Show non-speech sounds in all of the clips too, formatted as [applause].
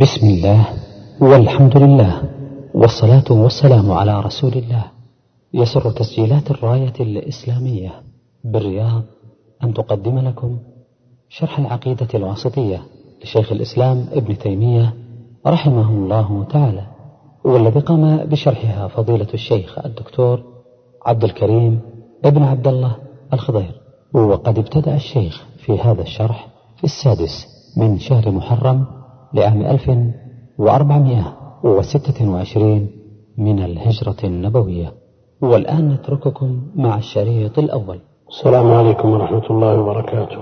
بسم الله والحمد لله والصلاة والسلام على رسول الله. يسر تسجيلات الراية الإسلامية بالرياض. أن تقدم لكم شرح العقيدة الواسطية لشيخ الإسلام ابن تيمية رحمه الله تعالى والذي قام بشرحها فضيلة الشيخ الدكتور عبد الكريم ابن عبد الله الخضير. وقد ابتدأ الشيخ في هذا الشرح في السادس من شهر محرم لعام ألف وأربعمائة وستة وعشرين من الهجرة النبوية. والآن نترككم مع الشريط الأول. السلام عليكم ورحمة الله وبركاته.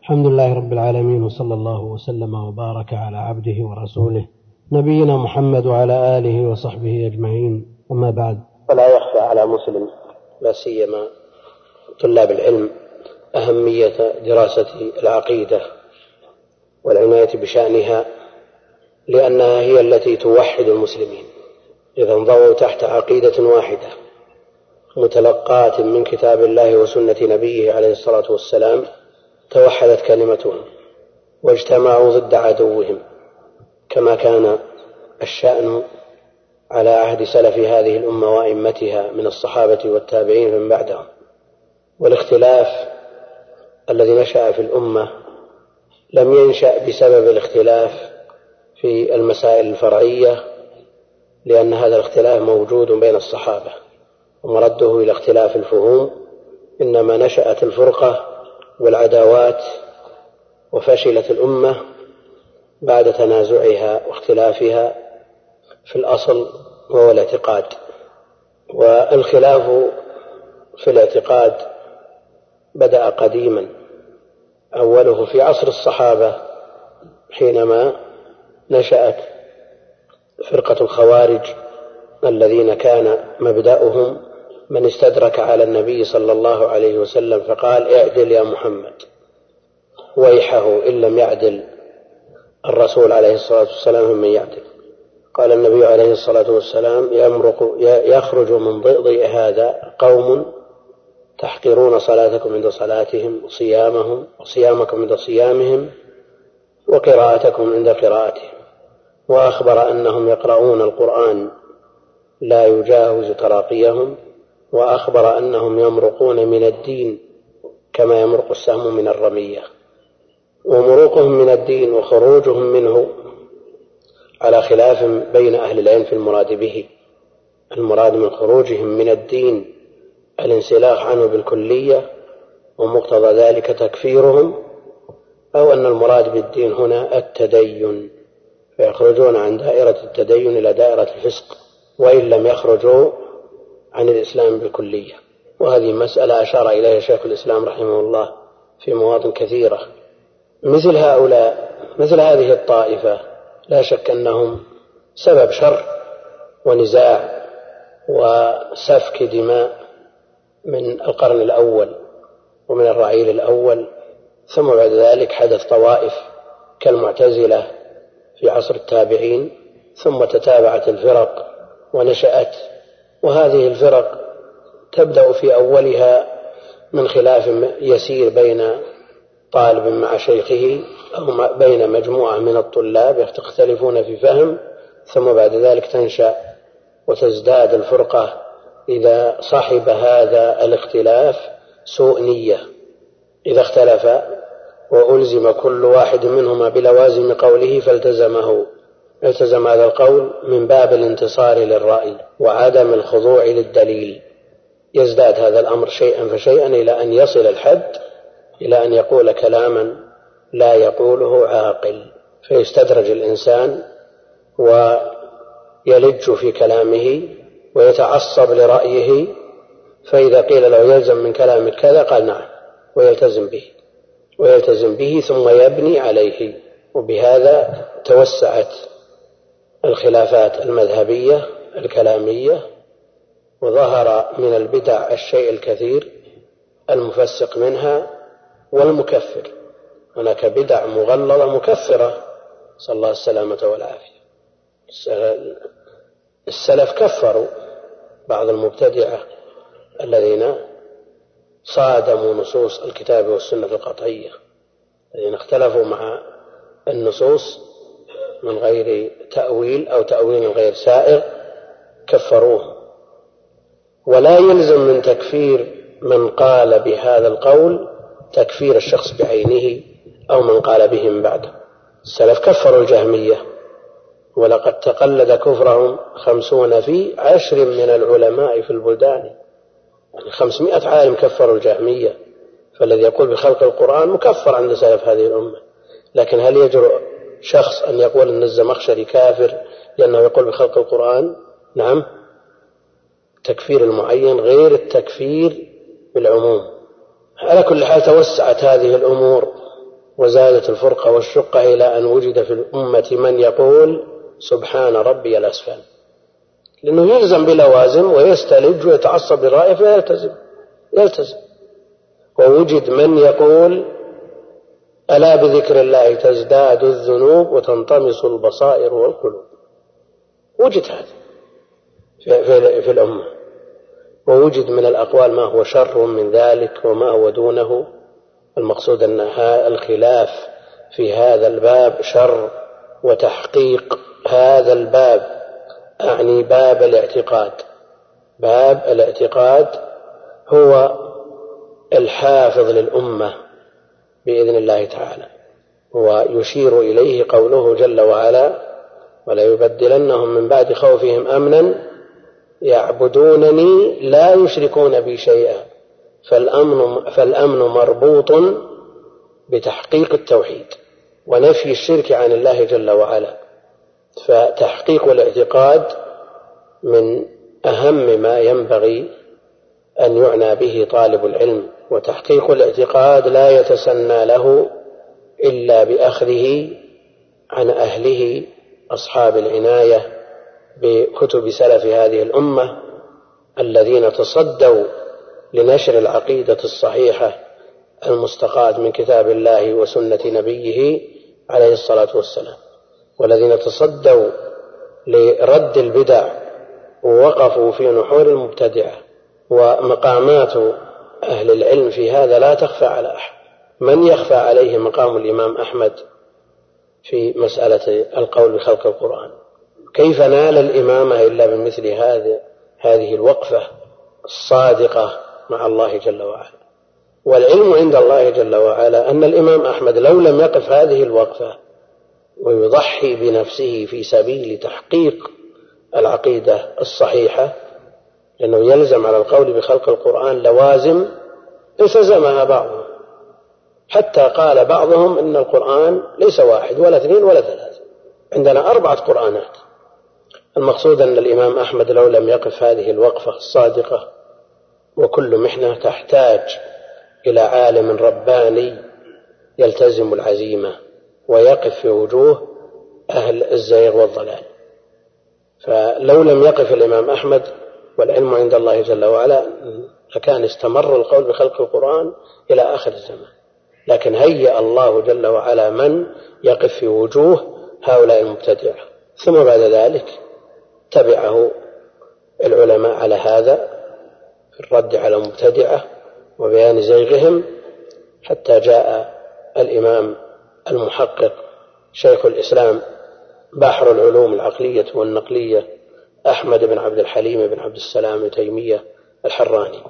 الحمد لله رب العالمين وصلى الله وسلم وبارك على عبده ورسوله نبينا محمد وعلى آله وصحبه أجمعين. أما بعد فلا يخفى على مسلم لا سيما طلاب العلم أهمية دراسة العقيدة والعناية بشأنها لأنها هي التي توحد المسلمين. إذا انضووا تحت عقيدة واحدة متلقاة من كتاب الله وسنة نبيه عليه الصلاة والسلام توحدت كلمتهم واجتمعوا ضد عدوهم كما كان الشأن على عهد سلف هذه الأمة وأئمتها من الصحابة والتابعين من بعدهم. والاختلاف الذي نشأ في الأمة لم ينشأ بسبب الاختلاف في المسائل الفرعية لأن هذا الاختلاف موجود بين الصحابة ومرده إلى اختلاف الفهوم إنما نشأت الفرقة والعداوات وفشلت الأمة بعد تنازعها واختلافها في الأصل وهو الاعتقاد. والخلاف في الاعتقاد بدأ قديما أوله في عصر الصحابة حينما نشأت فرقة الخوارج الذين كان مبدأهم من استدرك على النبي صلى الله عليه وسلم فقال اعدل يا محمد. ويحه إن لم يعدل الرسول عليه الصلاة والسلام ممن يعدل. قال النبي عليه الصلاة والسلام يمرق يخرج من ضئضئ هذا قوم تحقرون صلاتكم عند صلاتهم وصيامهم وصيامكم عند صيامهم وقراءتكم عند قراءتهم. وأخبر أنهم يقرؤون القرآن لا يجاوز تراقيهم وأخبر أنهم يمرقون من الدين كما يمرق السهم من الرمية. ومروقهم من الدين وخروجهم منه على خلاف بين أهل العلم في المراد به. المراد من خروجهم من الدين الانسلاخ عنه بالكلية ومقتضى ذلك تكفيرهم أو أن المراد بالدين هنا التدين. فيخرجون عن دائرة التدين إلى دائرة الفسق وإن لم يخرجوا عن الإسلام بالكلية. وهذه مسألة أشار إليها شيخ الإسلام رحمه الله في مواطن كثيرة. مثل هؤلاء مثل هذه الطائفة لا شك أنهم سبب شر ونزاع وسفك دماء من القرن الأول ومن الرعيل الأول ثم بعد ذلك حدث طوائف كالمعتزلة في عصر التابعين ثم تتابعت الفرق ونشأت. وهذه الفرق تبدأ في أولها من خلاف يسير بين طالب مع شيخه أو بين مجموعة من الطلاب يختلفون في فهم ثم بعد ذلك تنشأ وتزداد الفرقة إذا صحب هذا الاختلاف سوء نية. إذا اختلف وألزم كل واحد منهما بلوازم قوله فالتزمه. التزم هذا القول من باب الانتصار للرأي وعدم الخضوع للدليل. يزداد هذا الأمر شيئا فشيئا إلى أن يصل الحد إلى أن يقول كلاما لا يقوله عاقل. فيستدرج الإنسان ويلج في كلامه ويتعصب لرأيه فإذا قيل له يلزم من كلامك كذا قال نعم ويلتزم به. ويلتزم به ثم يبني عليه وبهذا توسعت الخلافات المذهبية الكلامية وظهر من البدع الشيء الكثير المفسق منها والمكفر. هناك بدع مغلظة مكفرة صلى الله السلامة والعافية. السلف كفروا بعض المبتدعة الذين صادموا نصوص الكتاب والسنة القطعية الذين اختلفوا مع النصوص من غير تأويل أو تأويل غير سائغ كفروه. ولا يلزم من تكفير من قال بهذا القول تكفير الشخص بعينه أو من قال به من بعده. السلف كفروا الجهمية ولقد تقلد كفرهم خمسون في عشر من العلماء في البلدان. يعني خمسمائة عالم كفروا الجهمية فالذي يقول بخلق القرآن مكفر عند سلف هذه الأمة. لكن هل يجرؤ شخص أن يقول أن الزمخشري كافر لأنه يقول بخلق القرآن؟ نعم. التكفير المعين غير التكفير بالعموم. على كل حال توسعت هذه الأمور وزادت الفرقة والشقة إلى أن وجد في الأمة من يقول سبحان ربي الأسفل. لأنه يلزم بلوازم ويستلج ويتعصب للرأي فيلتزم. يلتزم. ووجد من يقول ألا بذكر الله تزداد الذنوب وتنطمس البصائر والقلوب. وجد هذا في, في, في الأمة. ووجد من الأقوال ما هو شر من ذلك وما هو دونه. المقصود أن الخلاف في هذا الباب شر وتحقيق هذا الباب. أعني باب الاعتقاد. باب الاعتقاد هو الحافظ للأمة بإذن الله تعالى. ويشير إليه قوله جل وعلا وليبدلنهم من بعد خوفهم أمنا يعبدونني لا يشركون بي شيئا فالأمن, فالأمن مربوط بتحقيق التوحيد ونفي الشرك عن الله جل وعلا. فتحقيق الاعتقاد من أهم ما ينبغي أن يعنى به طالب العلم وتحقيق الاعتقاد لا يتسنى له إلا بأخذه عن أهله أصحاب العناية بكتب سلف هذه الأمة الذين تصدوا لنشر العقيدة الصحيحة المستقاة من كتاب الله وسنة نبيه عليه الصلاة والسلام. والذين تصدوا لرد البدع ووقفوا في نحور المبتدعة ومقامات أهل العلم في هذا لا تخفى على أحد. من يخفى عليه مقام الإمام أحمد في مسألة القول بخلق القرآن؟ كيف نال الإمامة إلا بمثل هذه هذه الوقفة الصادقة مع الله جل وعلا؟ والعلم عند الله جل وعلا أن الإمام أحمد لو لم يقف هذه الوقفة ويضحي بنفسه في سبيل تحقيق العقيدة الصحيحة لأنه يلزم على القول بخلق القرآن لوازم التزمها بعضهم حتى قال بعضهم إن القرآن ليس واحد ولا اثنين ولا ثلاثة. عندنا أربعة قرآنات. المقصود أن الإمام أحمد لو لم يقف هذه الوقفة الصادقة وكل محنة تحتاج إلى عالم رباني يلتزم العزيمة. ويقف في وجوه أهل الزيغ والضلال. فلو لم يقف الإمام أحمد والعلم عند الله جل وعلا لكان استمر القول بخلق القرآن إلى آخر الزمان. لكن هيأ الله جل وعلا من يقف في وجوه هؤلاء المبتدعة. ثم بعد ذلك تبعه العلماء على هذا في الرد على المبتدعة وبيان زيغهم حتى جاء الإمام المحقق شيخ الإسلام بحر العلوم العقلية والنقلية أحمد بن عبد الحليم بن عبد السلام تيمية الحراني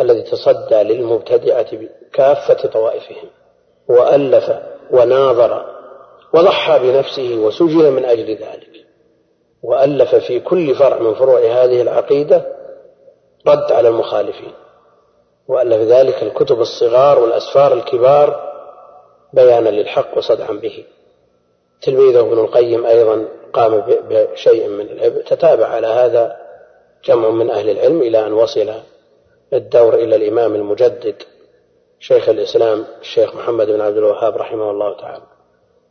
الذي تصدى للمبتدعة بكافة طوائفهم وألف وناظر وضحى بنفسه وسجن من أجل ذلك وألف في كل فرع من فروع هذه العقيدة رد على المخالفين وألف ذلك الكتب الصغار والأسفار الكبار بيانا للحق وصدعا به. تلميذه ابن القيم أيضا قام بشيء من العبء تتابع على هذا جمع من أهل العلم إلى أن وصل الدور إلى الإمام المجدد شيخ الإسلام الشيخ محمد بن عبد الوهاب رحمه الله تعالى.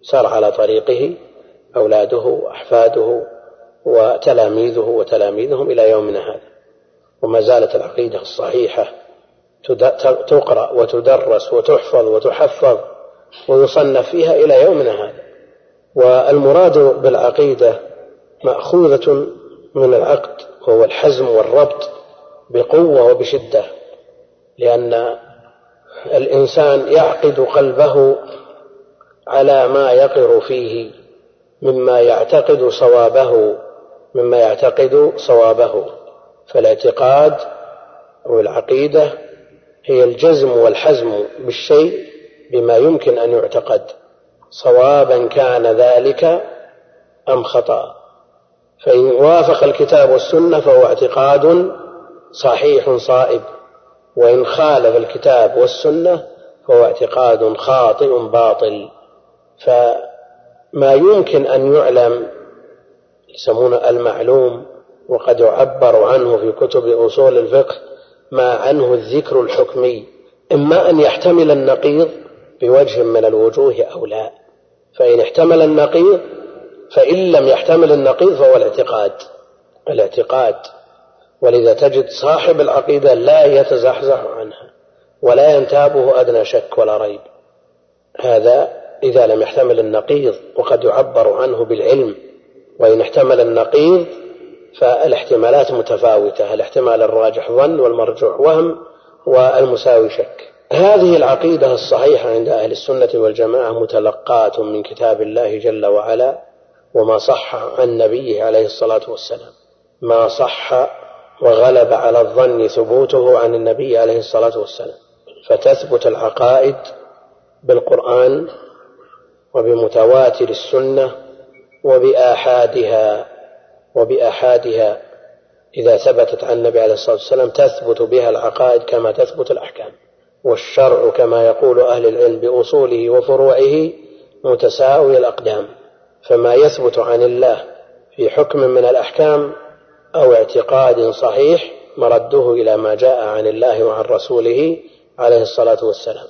سار على طريقه أولاده وأحفاده وتلاميذه وتلاميذهم إلى يومنا هذا. وما زالت العقيدة الصحيحة تقرأ وتدرس وتحفظ وتحفظ ويصنف فيها إلى يومنا هذا. والمراد بالعقيدة مأخوذة من العقد وهو الحزم والربط بقوة وبشدة لأن الإنسان يعقد قلبه على ما يقر فيه مما يعتقد صوابه مما يعتقد صوابه. فالاعتقاد أو العقيدة هي الجزم والحزم بالشيء بما يمكن أن يعتقد صوابا كان ذلك أم خطأ. فإن وافق الكتاب والسنة فهو اعتقاد صحيح صائب وإن خالف الكتاب والسنة فهو اعتقاد خاطئ باطل. فما يمكن أن يعلم يسمونه المعلوم وقد يعبر عنه في كتب أصول الفقه ما عنه الذكر الحكمي. إما أن يحتمل النقيض بوجه من الوجوه أو لا. فإن احتمل النقيض فإن لم يحتمل النقيض فهو الاعتقاد. الاعتقاد. ولذا تجد صاحب العقيدة لا يتزحزح عنها ولا ينتابه أدنى شك ولا ريب. هذا إذا لم يحتمل النقيض وقد يعبر عنه بالعلم. وإن احتمل النقيض فالاحتمالات متفاوتة. الاحتمال الراجح ظن والمرجوح وهم والمساوي شك. هذه العقيدة الصحيحة عند أهل السنة والجماعة متلقاة من كتاب الله جل وعلا وما صح عن نبيه عليه الصلاة والسلام. ما صح وغلب على الظن ثبوته عن النبي عليه الصلاة والسلام. فتثبت العقائد بالقرآن وبمتواتر السنة وبآحادها وبآحادها إذا ثبتت عن النبي عليه الصلاة والسلام تثبت بها العقائد كما تثبت الأحكام. والشرع كما يقول أهل العلم بأصوله وفروعه متساوي الأقدام فما يثبت عن الله في حكم من الأحكام أو اعتقاد صحيح مرده إلى ما جاء عن الله وعن رسوله عليه الصلاة والسلام.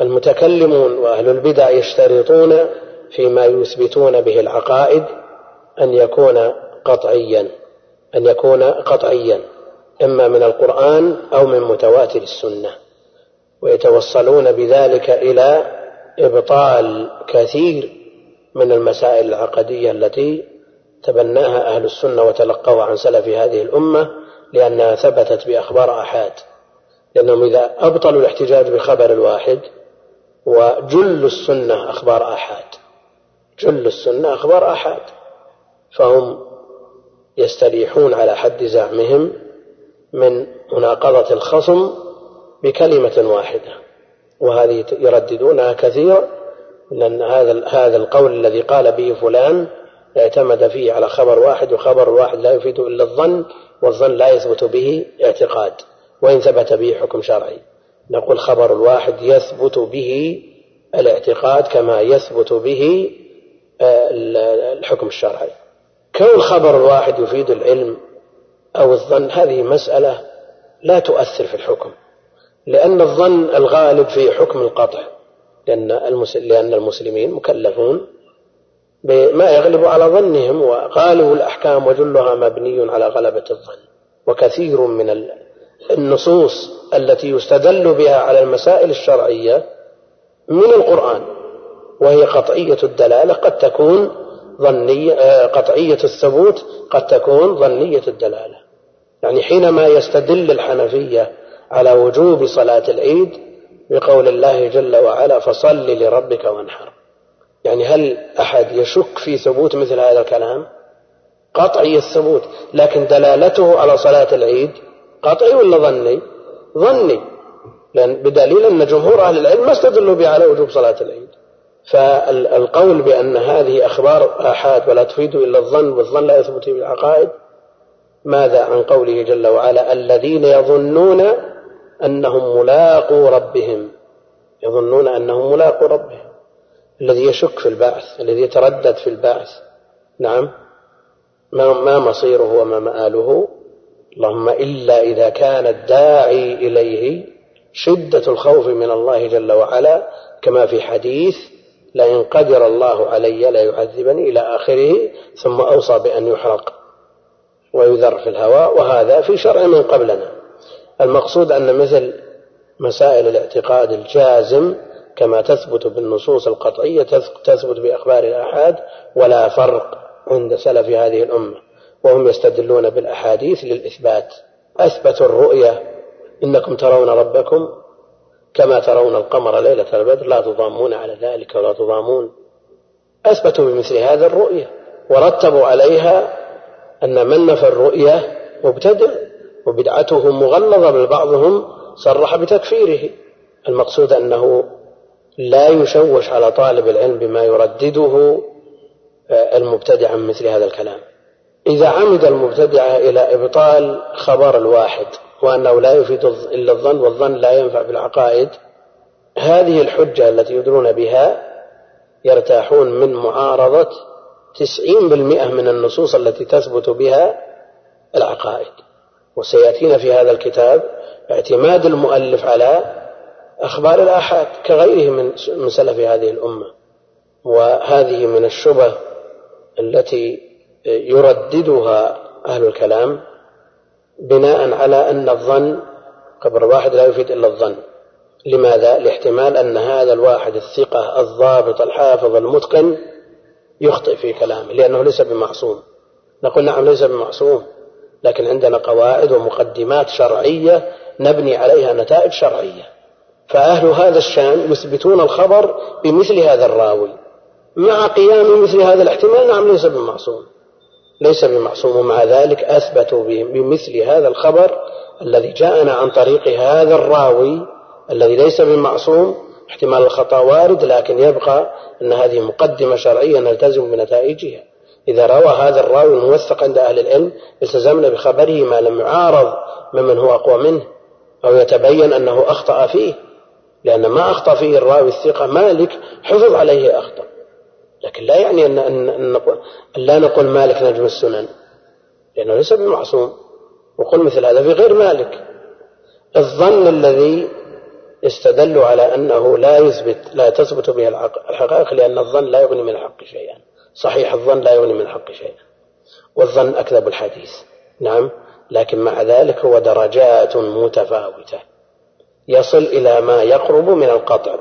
المتكلمون وأهل البدع يشترطون فيما يثبتون به العقائد أن يكون قطعيا أن يكون قطعيا إما من القرآن أو من متواتر السنة. ويتوصلون بذلك إلى إبطال كثير من المسائل العقدية التي تبناها أهل السنة وتلقوها عن سلف هذه الأمة لأنها ثبتت بأخبار آحاد. لأنهم إذا أبطلوا الاحتجاج بخبر الواحد وجل السنة أخبار آحاد. جل السنة أخبار آحاد. فهم يستريحون على حد زعمهم من مناقضة الخصم بكلمة واحدة وهذه يرددونها كثيرا لأن هذا هذا القول الذي قال به فلان اعتمد فيه على خبر واحد وخبر واحد لا يفيد إلا الظن والظن لا يثبت به اعتقاد وإن ثبت به حكم شرعي. نقول خبر الواحد يثبت به الاعتقاد كما يثبت به آه، الحكم الشرعي. كون خبر الواحد يفيد العلم أو الظن هذه مسألة لا تؤثر في الحكم. لأن الظن الغالب في حكم القطع لأن لأن المسلمين مكلفون بما يغلب على ظنهم وغالب الأحكام وجلها مبني على غلبة الظن. وكثير من النصوص التي يستدل بها على المسائل الشرعية من القرآن وهي قطعية الدلالة قد تكون ظنية آه، قطعية الثبوت قد تكون ظنية الدلالة. يعني حينما يستدل الحنفية على وجوب صلاة العيد بقول الله جل وعلا فصل لربك وانحر. يعني هل أحد يشك في ثبوت مثل هذا الكلام؟ قطعي الثبوت لكن دلالته على صلاة العيد قطعي ولا ظني؟ ظني لأن بدليل أن جمهور أهل العلم ما استدلوا به على وجوب صلاة العيد. فالقول بأن هذه أخبار آحاد ولا تفيد إلا الظن والظن لا يثبت بالعقائد ماذا عن قوله جل وعلا الذين يظنون أنهم ملاقو ربهم يظنون أنهم ملاقو ربهم الذي يشك في البعث الذي يتردد في البعث. نعم. ما ما مصيره وما مآله. اللهم إلا إذا كان الداعي إليه شدة الخوف من الله جل وعلا كما في حديث لئن قدر الله علي ليعذبني إلى آخره ثم أوصى بأن يحرق ويذر في الهواء وهذا في شرع من قبلنا. المقصود أن مثل مسائل الاعتقاد الجازم كما تثبت بالنصوص القطعية تثبت بأخبار الآحاد ولا فرق عند سلف هذه الأمة وهم يستدلون بالأحاديث للإثبات. أثبتوا الرؤية إنكم ترون ربكم كما ترون القمر ليلة البدر لا تضامون على ذلك ولا تضامون. أثبتوا بمثل هذا الرؤية ورتبوا عليها أن من نفى الرؤية مبتدع وبدعته مغلظة بل بعضهم صرح بتكفيره. المقصود أنه لا يشوش على طالب العلم بما يردده آه، المبتدع عن مثل هذا الكلام. إذا عمد المبتدع إلى إبطال خبر الواحد وأنه لا يفيد إلا الظن والظن لا ينفع في العقائد هذه الحجة التي يدرون بها يرتاحون من معارضة تسعين بالمئة من النصوص التي تثبت بها العقائد. وسيأتينا في هذا الكتاب اعتماد المؤلف على أخبار الآحاد كغيره من من سلف هذه الأمة. وهذه من الشبه التي يرددها أهل الكلام بناء على أن الظن قبر واحد لا يفيد إلا الظن. لماذا؟ لاحتمال أن هذا الواحد الثقة الضابط الحافظ المتقن يخطئ في كلامه لأنه ليس بمعصوم. نقول نعم ليس بمعصوم. لكن عندنا قواعد ومقدمات شرعية نبني عليها نتائج شرعية. فأهل هذا الشأن يثبتون الخبر بمثل هذا الراوي. مع قيام مثل هذا الاحتمال نعم ليس بمعصوم. ليس بمعصوم ومع ذلك أثبتوا بمثل هذا الخبر الذي جاءنا عن طريق هذا الراوي الذي ليس بمعصوم. احتمال الخطأ وارد لكن يبقى أن هذه مقدمة شرعية نلتزم بنتائجها. إذا روى هذا الراوي الموثق عند أهل العلم التزمنا بخبره ما لم يعارض ممن هو أقوى منه أو يتبين أنه أخطأ فيه لأن ما أخطأ فيه الراوي الثقة مالك حفظ عليه أخطأ. لكن لا يعني أن, أن, أن, أن لا نقول مالك نجم السنن لأنه ليس بمعصوم. وقل مثل هذا في غير مالك. الظن الذي استدلوا على أنه لا يثبت لا تثبت به الحقائق لأن الظن لا يغني من الحق شيئا. صحيح الظن لا يغني من الحق شيئا. والظن أكذب الحديث. نعم لكن مع ذلك هو درجات متفاوتة. يصل إلى ما يقرب من القطع.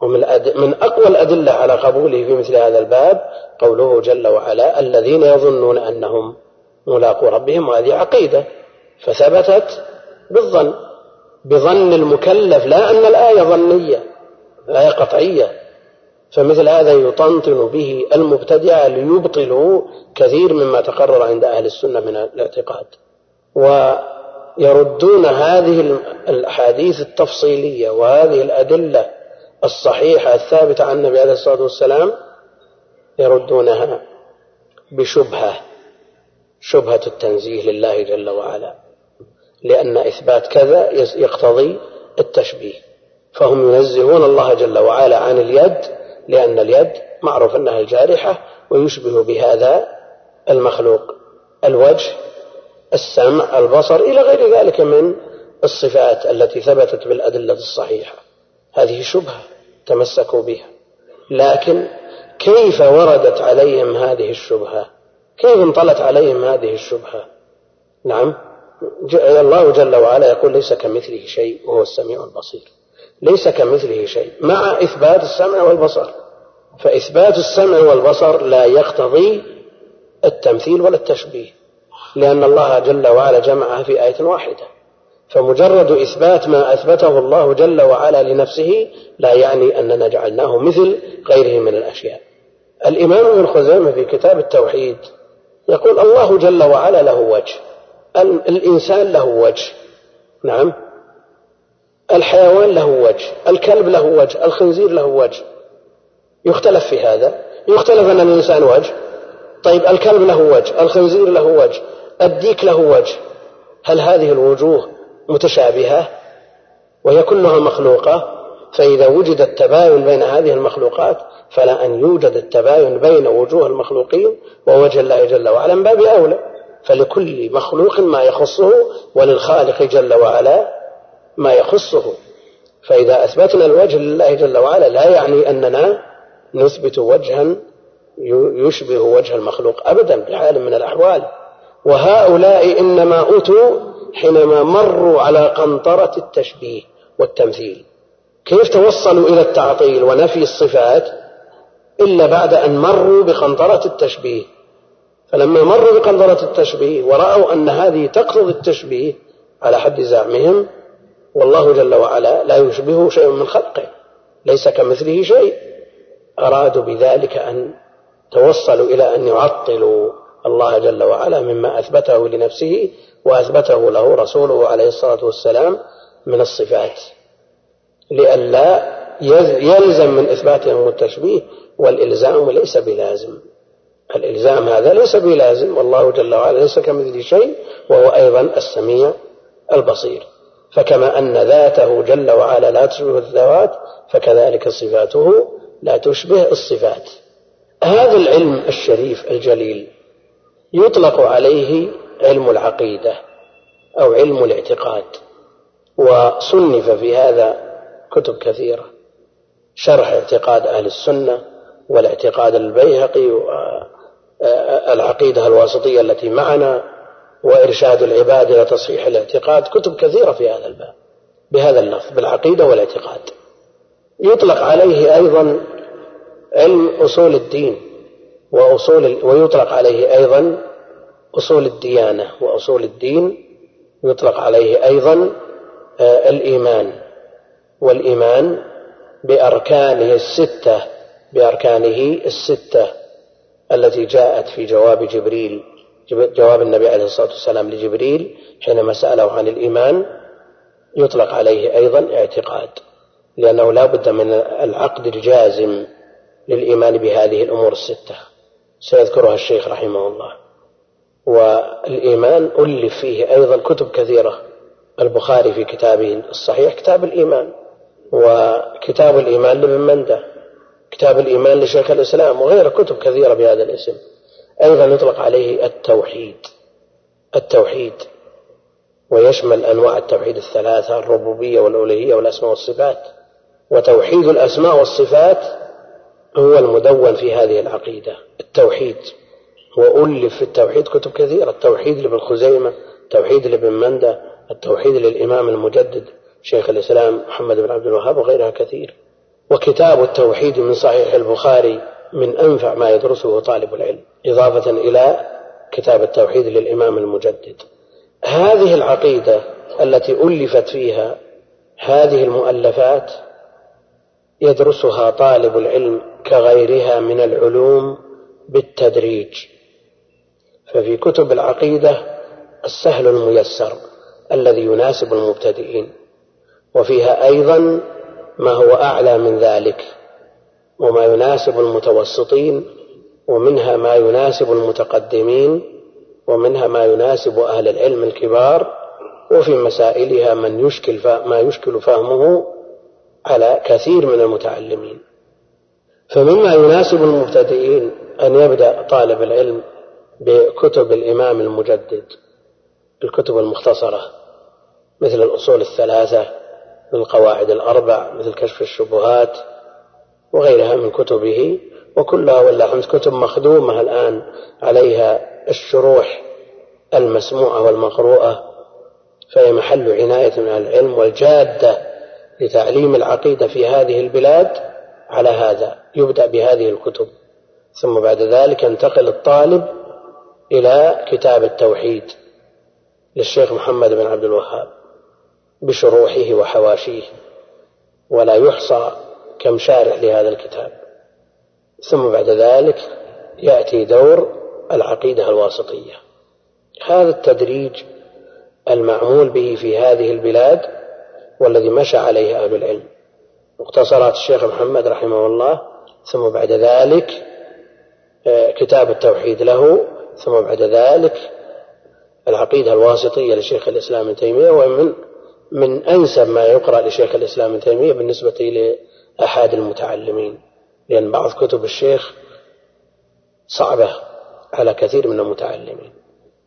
ومن من أقوى الأدلة على قبوله في مثل هذا الباب قوله جل وعلا الذين يظنون أنهم ملاقو ربهم وهذه عقيدة. فثبتت بالظن. بظن المكلف لا أن الآية ظنية الآية قطعية. فمثل هذا يطنطن به المبتدعة ليبطلوا كثير مما تقرر عند أهل السنة من الاعتقاد. ويردون هذه الأحاديث التفصيلية وهذه الأدلة الصحيحة الثابتة عن النبي عليه الصلاة والسلام يردونها بشبهة شبهة التنزيه لله جل وعلا لأن إثبات كذا يقتضي التشبيه. فهم ينزهون الله جل وعلا عن اليد لأن اليد معروف أنها الجارحة ويشبه بهذا المخلوق. الوجه السمع البصر إلى غير ذلك من الصفات التي ثبتت بالأدلة الصحيحة. هذه شبهة تمسكوا بها. لكن كيف وردت عليهم هذه الشبهة؟ كيف انطلت عليهم هذه الشبهة؟ نعم. الله جل وعلا يقول ليس كمثله شيء وهو السميع البصير. ليس كمثله شيء مع إثبات السمع والبصر. فإثبات السمع والبصر لا يقتضي التمثيل ولا التشبيه لأن الله جل وعلا جمعها في آية واحدة. فمجرد إثبات ما أثبته الله جل وعلا لنفسه لا يعني أننا جعلناه مثل غيره من الأشياء. الإمام ابن خزيمة في كتاب التوحيد يقول الله جل وعلا له وجه الإنسان له وجه نعم الحيوان له وجه الكلب له وجه الخنزير له وجه يختلف في هذا. يختلف أن الإنسان وجه. طيب الكلب له وجه الخنزير له وجه الديك له وجه. هل هذه الوجوه متشابهة؟ وهي كلها مخلوقة. فإذا وجد التباين بين هذه المخلوقات فلا أن يوجد التباين بين وجوه المخلوقين ووجه الله جل وعلا من باب أولى. فلكل مخلوق ما يخصه وللخالق جل وعلا ما يخصه. فإذا أثبتنا الوجه لله جل وعلا لا يعني أننا نثبت وجها يشبه وجه المخلوق أبدا بحال من الأحوال. وهؤلاء إنما أتوا حينما مروا على قنطرة التشبيه والتمثيل. كيف توصلوا إلى التعطيل ونفي الصفات إلا بعد أن مروا بقنطرة التشبيه؟ فلما مروا بقنطرة التشبيه ورأوا أن هذه تقتضي التشبيه على حد زعمهم والله جل وعلا لا يشبهه شيء من خلقه ليس كمثله شيء. أرادوا بذلك أن توصلوا إلى أن يعطلوا الله جل وعلا مما أثبته لنفسه وأثبته له رسوله عليه الصلاة والسلام من الصفات. لئلا يلزم من إثباتهم التشبيه والإلزام ليس بلازم. الإلزام هذا ليس بلازم والله جل وعلا ليس كمثله شيء وهو أيضا السميع البصير. فكما أن ذاته جل وعلا لا تشبه الذوات فكذلك صفاته لا تشبه الصفات. هذا العلم الشريف الجليل يطلق عليه علم العقيدة أو علم الاعتقاد وصنف في هذا كتب كثيرة شرح اعتقاد أهل السنة والاعتقاد البيهقي والعقيدة الواسطية التي معنا وإرشاد العباد إلى تصحيح الاعتقاد كتب كثيرة في هذا الباب بهذا اللفظ بالعقيدة والاعتقاد. يطلق عليه أيضا علم أصول الدين وأصول ويطلق عليه أيضا أصول الديانة وأصول الدين يطلق عليه أيضا آه، الإيمان. والإيمان بأركانه الستة بأركانه الستة التي جاءت في جواب جبريل جواب النبي عليه الصلاة والسلام لجبريل حينما سأله عن الإيمان يطلق عليه أيضا اعتقاد. لأنه لا بد من العقد الجازم للإيمان بهذه الأمور الستة. سيذكرها الشيخ رحمه الله. والإيمان ألف فيه أيضا كتب كثيرة. البخاري في كتابه الصحيح كتاب الإيمان. وكتاب الإيمان لابن مندة. كتاب الإيمان لشيخ الإسلام. وغير كتب كثيرة بهذا الاسم. أيضا يطلق عليه التوحيد. التوحيد. ويشمل أنواع التوحيد الثلاثة الربوبية والألوهية والأسماء والصفات. وتوحيد الأسماء والصفات هو المدون في هذه العقيدة التوحيد. وألف في التوحيد كتب كثيرة التوحيد لابن خزيمة التوحيد لابن مندة التوحيد للإمام المجدد شيخ الإسلام محمد بن عبد الوهاب وغيرها كثير. وكتاب التوحيد من صحيح البخاري من أنفع ما يدرسه طالب العلم إضافة إلى كتاب التوحيد للإمام المجدد. هذه العقيدة التي ألفت فيها هذه المؤلفات يدرسها طالب العلم كغيرها من العلوم بالتدريج. ففي كتب العقيدة السهل الميسر الذي يناسب المبتدئين وفيها أيضا ما هو أعلى من ذلك وما يناسب المتوسطين ومنها ما يناسب المتقدمين ومنها ما يناسب أهل العلم الكبار وفي مسائلها من يشكل ما يشكل فهمه على كثير من المتعلمين. فمما يناسب المبتدئين أن يبدأ طالب العلم بكتب الإمام المجدد الكتب المختصرة مثل الأصول الثلاثة من القواعد الأربع مثل كشف الشبهات وغيرها من كتبه وكلها والله كتب مخدومة الآن عليها الشروح المسموعة والمقروءة فهي محل عناية من العلم والجادة لتعليم العقيدة في هذه البلاد على هذا يبدأ بهذه الكتب. ثم بعد ذلك ينتقل الطالب إلى كتاب التوحيد للشيخ محمد بن عبد الوهاب بشروحه وحواشيه ولا يحصى كم شارح لهذا الكتاب. ثم بعد ذلك يأتي دور العقيدة الواسطية. هذا التدريج المعمول به في هذه البلاد والذي مشى عليه أهل العلم. مختصرات الشيخ محمد رحمه الله ثم بعد ذلك آه، كتاب التوحيد له ثم بعد ذلك العقيدة الواسطية لشيخ الإسلام ابن تيمية ومن من أنسب ما يقرأ لشيخ الإسلام ابن تيمية بالنسبة لأحد المتعلمين لأن بعض كتب الشيخ صعبة على كثير من المتعلمين.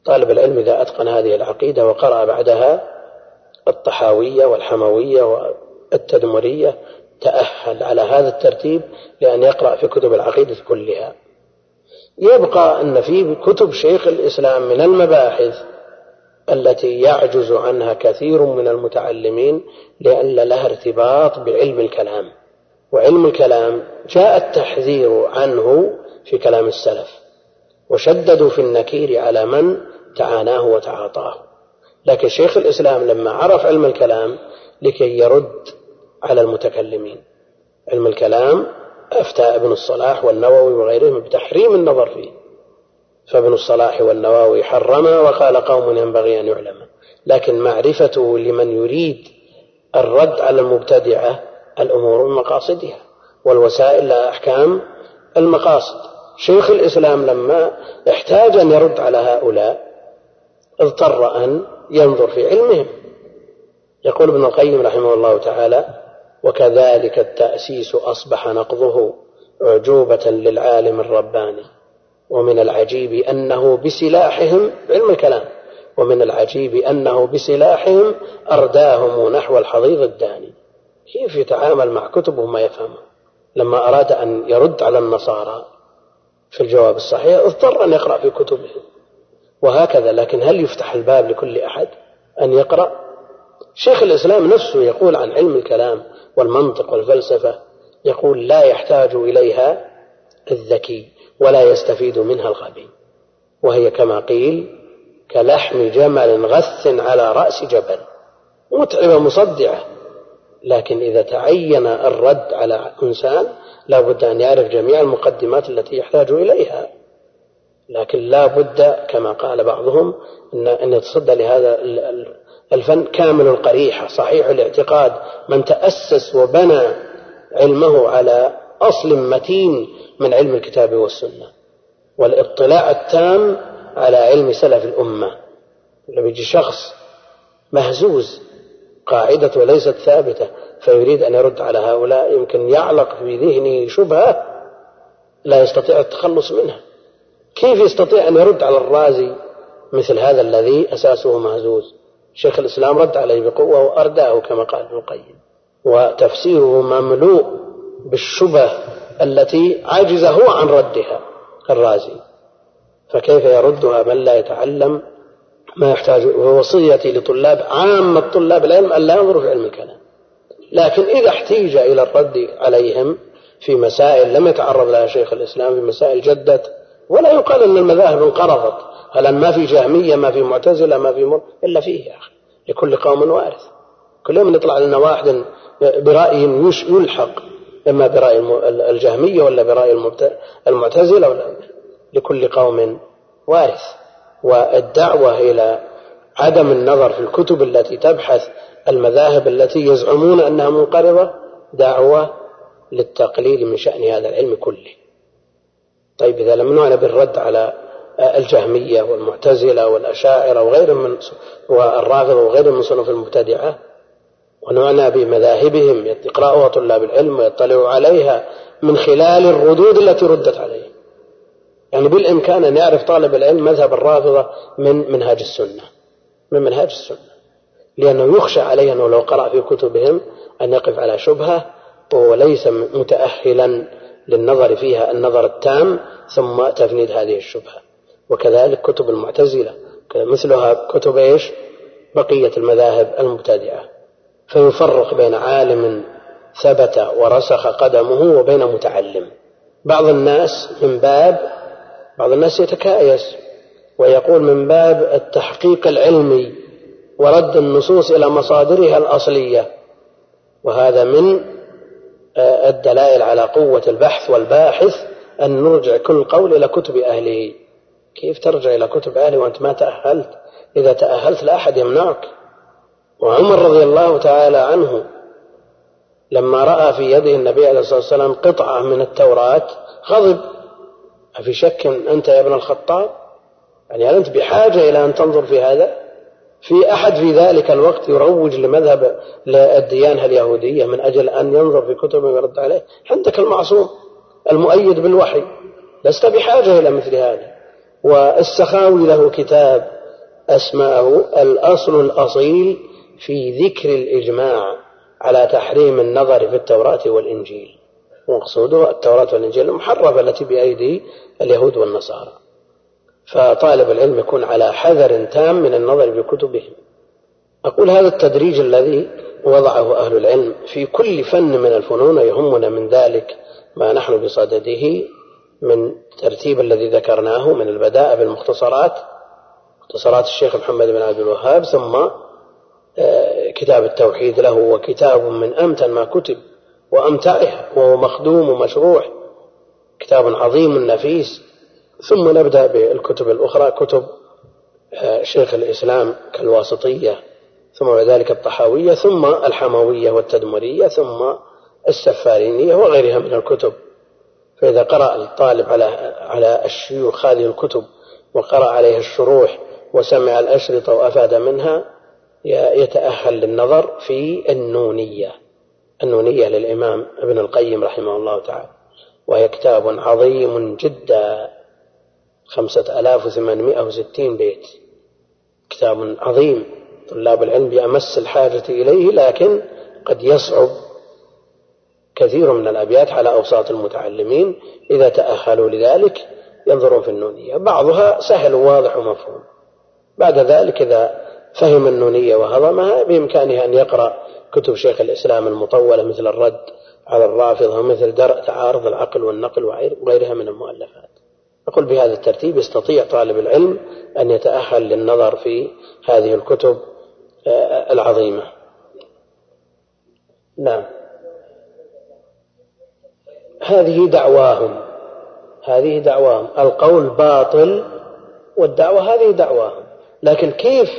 طالب العلم إذا أتقن هذه العقيدة وقرأ بعدها الطحاوية والحموية والتدمرية تأهل على هذا الترتيب لأن يقرأ في كتب العقيدة كلها. يبقى أن في كتب شيخ الإسلام من المباحث التي يعجز عنها كثير من المتعلمين لأن لها ارتباط بعلم الكلام. وعلم الكلام جاء التحذير عنه في كلام السلف وشددوا في النكير على من تعاناه وتعاطاه. لكن شيخ الإسلام لما عرف علم الكلام لكي يرد على المتكلمين. علم الكلام أفتى ابن الصلاح والنووي وغيرهم بتحريم النظر فيه. فابن الصلاح والنووي حرم وقال قوم ينبغي أن يعلم. لكن معرفته لمن يريد الرد على المبتدعة الأمور بمقاصدها والوسائل لها أحكام المقاصد. شيخ الإسلام لما احتاج أن يرد على هؤلاء اضطر أن ينظر في علمهم يقول ابن القيم رحمه الله تعالى وكذلك التأسيس أصبح نقضه أعجوبة للعالم الرباني ومن العجيب أنه بسلاحهم علم الكلام ومن العجيب أنه بسلاحهم أرداهم نحو الحضيض الداني. كيف يتعامل مع كتبه ما يفهمه؟ لما أراد أن يرد على النصارى في الجواب الصحيح اضطر أن يقرأ في كتبهم. وهكذا. لكن هل يفتح الباب لكل أحد أن يقرأ؟ شيخ الإسلام نفسه يقول عن علم الكلام والمنطق والفلسفة يقول لا يحتاج إليها الذكي ولا يستفيد منها الغبي. وهي كما قيل كلحم جمل غث على رأس جبل. متعبة مصدعة. لكن إذا تعين الرد على إنسان لا بد أن يعرف جميع المقدمات التي يحتاج إليها. لكن لا بد كما قال بعضهم أن أن يتصدى لهذا الفن كامل القريحة. صحيح الاعتقاد من تأسس وبنى علمه على أصل متين من علم الكتاب والسنة والاطلاع التام على علم سلف الأمة. لما يجي شخص مهزوز قاعدته ليست ثابتة فيريد أن يرد على هؤلاء يمكن يعلق في ذهنه شبهة لا يستطيع التخلص منها. كيف يستطيع أن يرد على الرازي مثل هذا الذي أساسه مهزوز شيخ الإسلام رد عليه بقوة وأرداه كما قال ابن القيم. وتفسيره مملوء بالشبه التي عجز هو عن ردها الرازي. فكيف يردها من لا يتعلم ما يحتاج ووصيتي لطلاب عامة طلاب العلم أن لا ينظروا في علم الكلام. لكن إذا احتيج إلى الرد عليهم في مسائل لم يتعرض لها شيخ الإسلام في مسائل جدت ولا يقال أن المذاهب انقرضت. هل ما في جهمية ما في معتزلة ما في مر إلا فيه يا أخي. لكل قوم وارث. كل يوم يطلع لنا واحد برأي يلحق. إما برأي الجهمية ولا برأي المعتزلة ولا لكل قوم وارث. والدعوة إلى عدم النظر في الكتب التي تبحث المذاهب التي يزعمون أنها منقرضة دعوة للتقليل من شأن هذا العلم كله. طيب إذا لم نعنى بالرد على الجهمية والمعتزلة والأشاعرة وغيرهم من والرافضة وغيرهم من صنوف المبتدعة ونعنى بمذاهبهم يقرأها طلاب العلم ويطلعوا عليها من خلال الردود التي ردت عليه. يعني بالإمكان أن يعرف طالب العلم مذهب الرافضة من منهاج السنة من منهاج السنة لأنه يخشى عليه أنه لو قرأ في كتبهم أن يقف على شبهة وهو ليس متأهلا للنظر فيها النظر التام ثم تفنيد هذه الشبهة. وكذلك كتب المعتزلة مثلها كتب إيش؟ بقية المذاهب المبتدعة فيفرق بين عالم ثبت ورسخ قدمه وبين متعلم. بعض الناس من باب بعض الناس يتكايس ويقول من باب التحقيق العلمي ورد النصوص إلى مصادرها الأصلية. وهذا من الدلائل على قوة البحث والباحث أن نرجع كل قول إلى كتب أهله. كيف ترجع إلى كتب أهله وأنت ما تأهلت؟ إذا تأهلت لا أحد يمنعك. وعمر رضي الله تعالى عنه لما رأى في يده النبي عليه الصلاة والسلام قطعة من التوراة غضب. أفي شك أنت يا ابن الخطاب؟ يعني هل أنت بحاجة إلى أن تنظر في هذا؟ في أحد في ذلك الوقت يروج لمذهب الديانة اليهودية من أجل أن ينظر في كتب ويرد عليه. عندك المعصوم المؤيد بالوحي لست بحاجة إلى مثل هذا. والسخاوي له كتاب أسماءه الأصل الأصيل في ذكر الإجماع على تحريم النظر في التوراة والإنجيل. ومقصوده التوراة والإنجيل المحرفة التي بأيدي اليهود والنصارى. فطالب العلم يكون على حذر تام من النظر في كتبهم أقول هذا التدريج الذي وضعه أهل العلم في كل فن من الفنون يهمنا من ذلك ما نحن بصدده من ترتيب الذي ذكرناه من البداء بالمختصرات مختصرات الشيخ محمد بن عبد الوهاب ثم آه، كتاب التوحيد له وكتاب من أمتن ما كتب وأمتعها وهو مخدوم ومشروح كتاب عظيم نفيس ثم نبدأ بالكتب الأخرى كتب آه، شيخ الإسلام كالواسطية ثم بعد ذلك الطحاوية ثم الحموية والتدمرية ثم السفارينية وغيرها من الكتب. فإذا قرأ الطالب على على الشيوخ هذه الكتب وقرأ عليها الشروح وسمع الأشرطة وأفاد منها يتأهل للنظر في النونية. النونية للإمام ابن القيم رحمه الله تعالى. وهي كتاب عظيم جدا. خمسة آلاف وثمانمائة وستين بيت. كتاب عظيم. طلاب العلم بأمس الحاجة إليه لكن قد يصعب كثير من الأبيات على أوساط المتعلمين. إذا تأهلوا لذلك ينظرون في النونية. بعضها سهل وواضح ومفهوم. بعد ذلك إذا فهم النونية وهضمها بإمكانه أن يقرأ كتب شيخ الإسلام المطولة مثل الرد على الرافضة ومثل درء تعارض العقل والنقل وغيرها من المؤلفات. أقول بهذا الترتيب يستطيع طالب العلم أن يتأهل للنظر في هذه الكتب آه، العظيمة. نعم. هذه دعواهم. هذه دعواهم. القول باطل والدعوة هذه دعواهم. لكن كيف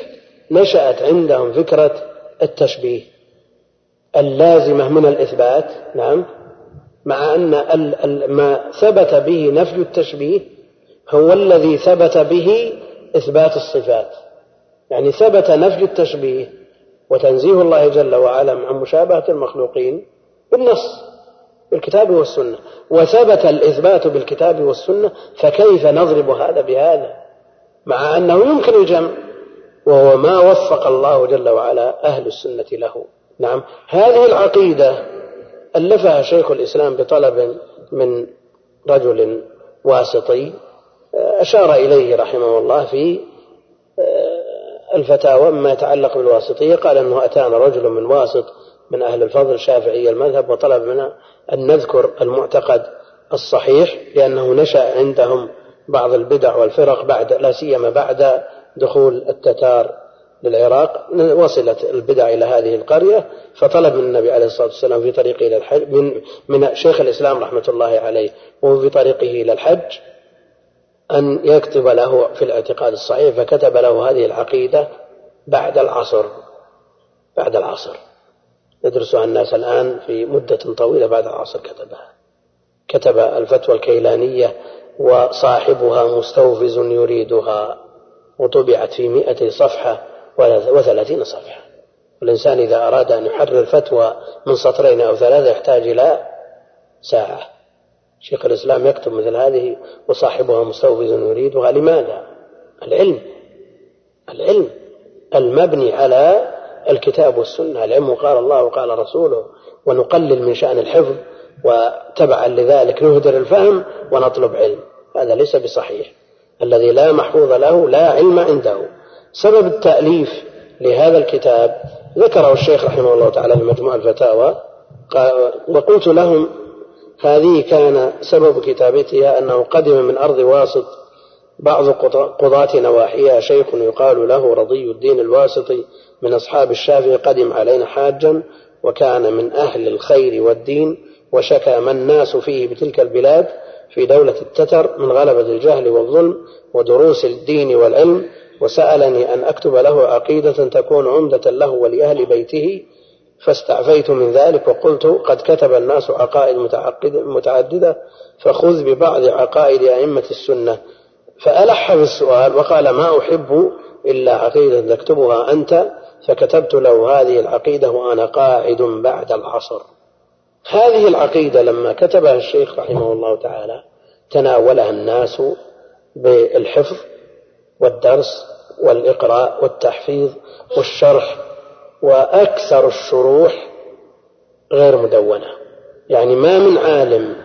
نشأت عندهم فكرة التشبيه؟ اللازمة من الإثبات نعم مع أن ما ثبت به نفي التشبيه هو الذي ثبت به إثبات الصفات. يعني ثبت نفي التشبيه وتنزيه الله جل وعلا عن مشابهة المخلوقين بالنص بالكتاب والسنة. وثبت الإثبات بالكتاب والسنة فكيف نضرب هذا بهذا؟ مع أنه يمكن الجمع وهو ما وفق الله جل وعلا أهل السنة له. نعم هذه العقيدة ألفها شيخ الإسلام بطلب من رجل واسطي أشار إليه رحمه الله في آه، الفتاوى مما يتعلق بالواسطية. قال أنه أتانا رجل من واسط من أهل الفضل شافعي المذهب وطلب منا أن نذكر المعتقد الصحيح لأنه نشأ عندهم بعض البدع والفرق بعد لا سيما بعد دخول التتار للعراق. وصلت البدع إلى هذه القرية فطلب من النبي عليه الصلاة والسلام في طريقه إلى الحج من من شيخ الإسلام رحمة الله عليه وهو في طريقه إلى الحج أن يكتب له في الاعتقاد الصحيح فكتب له هذه العقيدة بعد العصر بعد العصر. يدرسها الناس الآن في مدة طويلة بعد العصر كتبها. كتب الفتوى الكيلانية وصاحبها مستوفز يريدها وطبعت في مئة صفحة وثلاثين صفحة. الإنسان إذا أراد أن يحرر فتوى من سطرين أو ثلاثة يحتاج إلى ساعة. شيخ الإسلام يكتب مثل هذه وصاحبها مستوفز يريدها. لماذا؟ العلم. العلم. المبني على الكتاب والسنة. العلم قال الله وقال رسوله ونقلل من شأن الحفظ وتبعا لذلك نهدر الفهم ونطلب علم. هذا ليس بصحيح. الذي لا محفوظ له لا علم عنده. سبب التأليف لهذا الكتاب ذكره الشيخ رحمه الله تعالى في مجموع الفتاوى. وقلت لهم هذه كان سبب كتابتها أنه قدم من أرض واسط بعض قضاة نواحيها. شيخ يقال له رضي الدين الواسطي من أصحاب الشافعي قدم علينا حاجا وكان من أهل الخير والدين وشكى ما الناس فيه بتلك البلاد في دولة التتر من غلبة الجهل والظلم ودروس الدين والعلم. وسألني أن أكتب له عقيدة تكون عمدة له ولأهل بيته فاستعفيت من ذلك وقلت قد كتب الناس عقائد متعددة فخذ ببعض عقائد أئمة السنة. فألح في السؤال وقال ما أحب إلا عقيدة تكتبها أنت فكتبت له هذه العقيدة وأنا قاعد بعد العصر. هذه العقيدة لما كتبها الشيخ رحمه الله تعالى تناولها الناس بالحفظ والدرس والإقراء والتحفيظ والشرح وأكثر الشروح غير مدونة يعني ما من عالم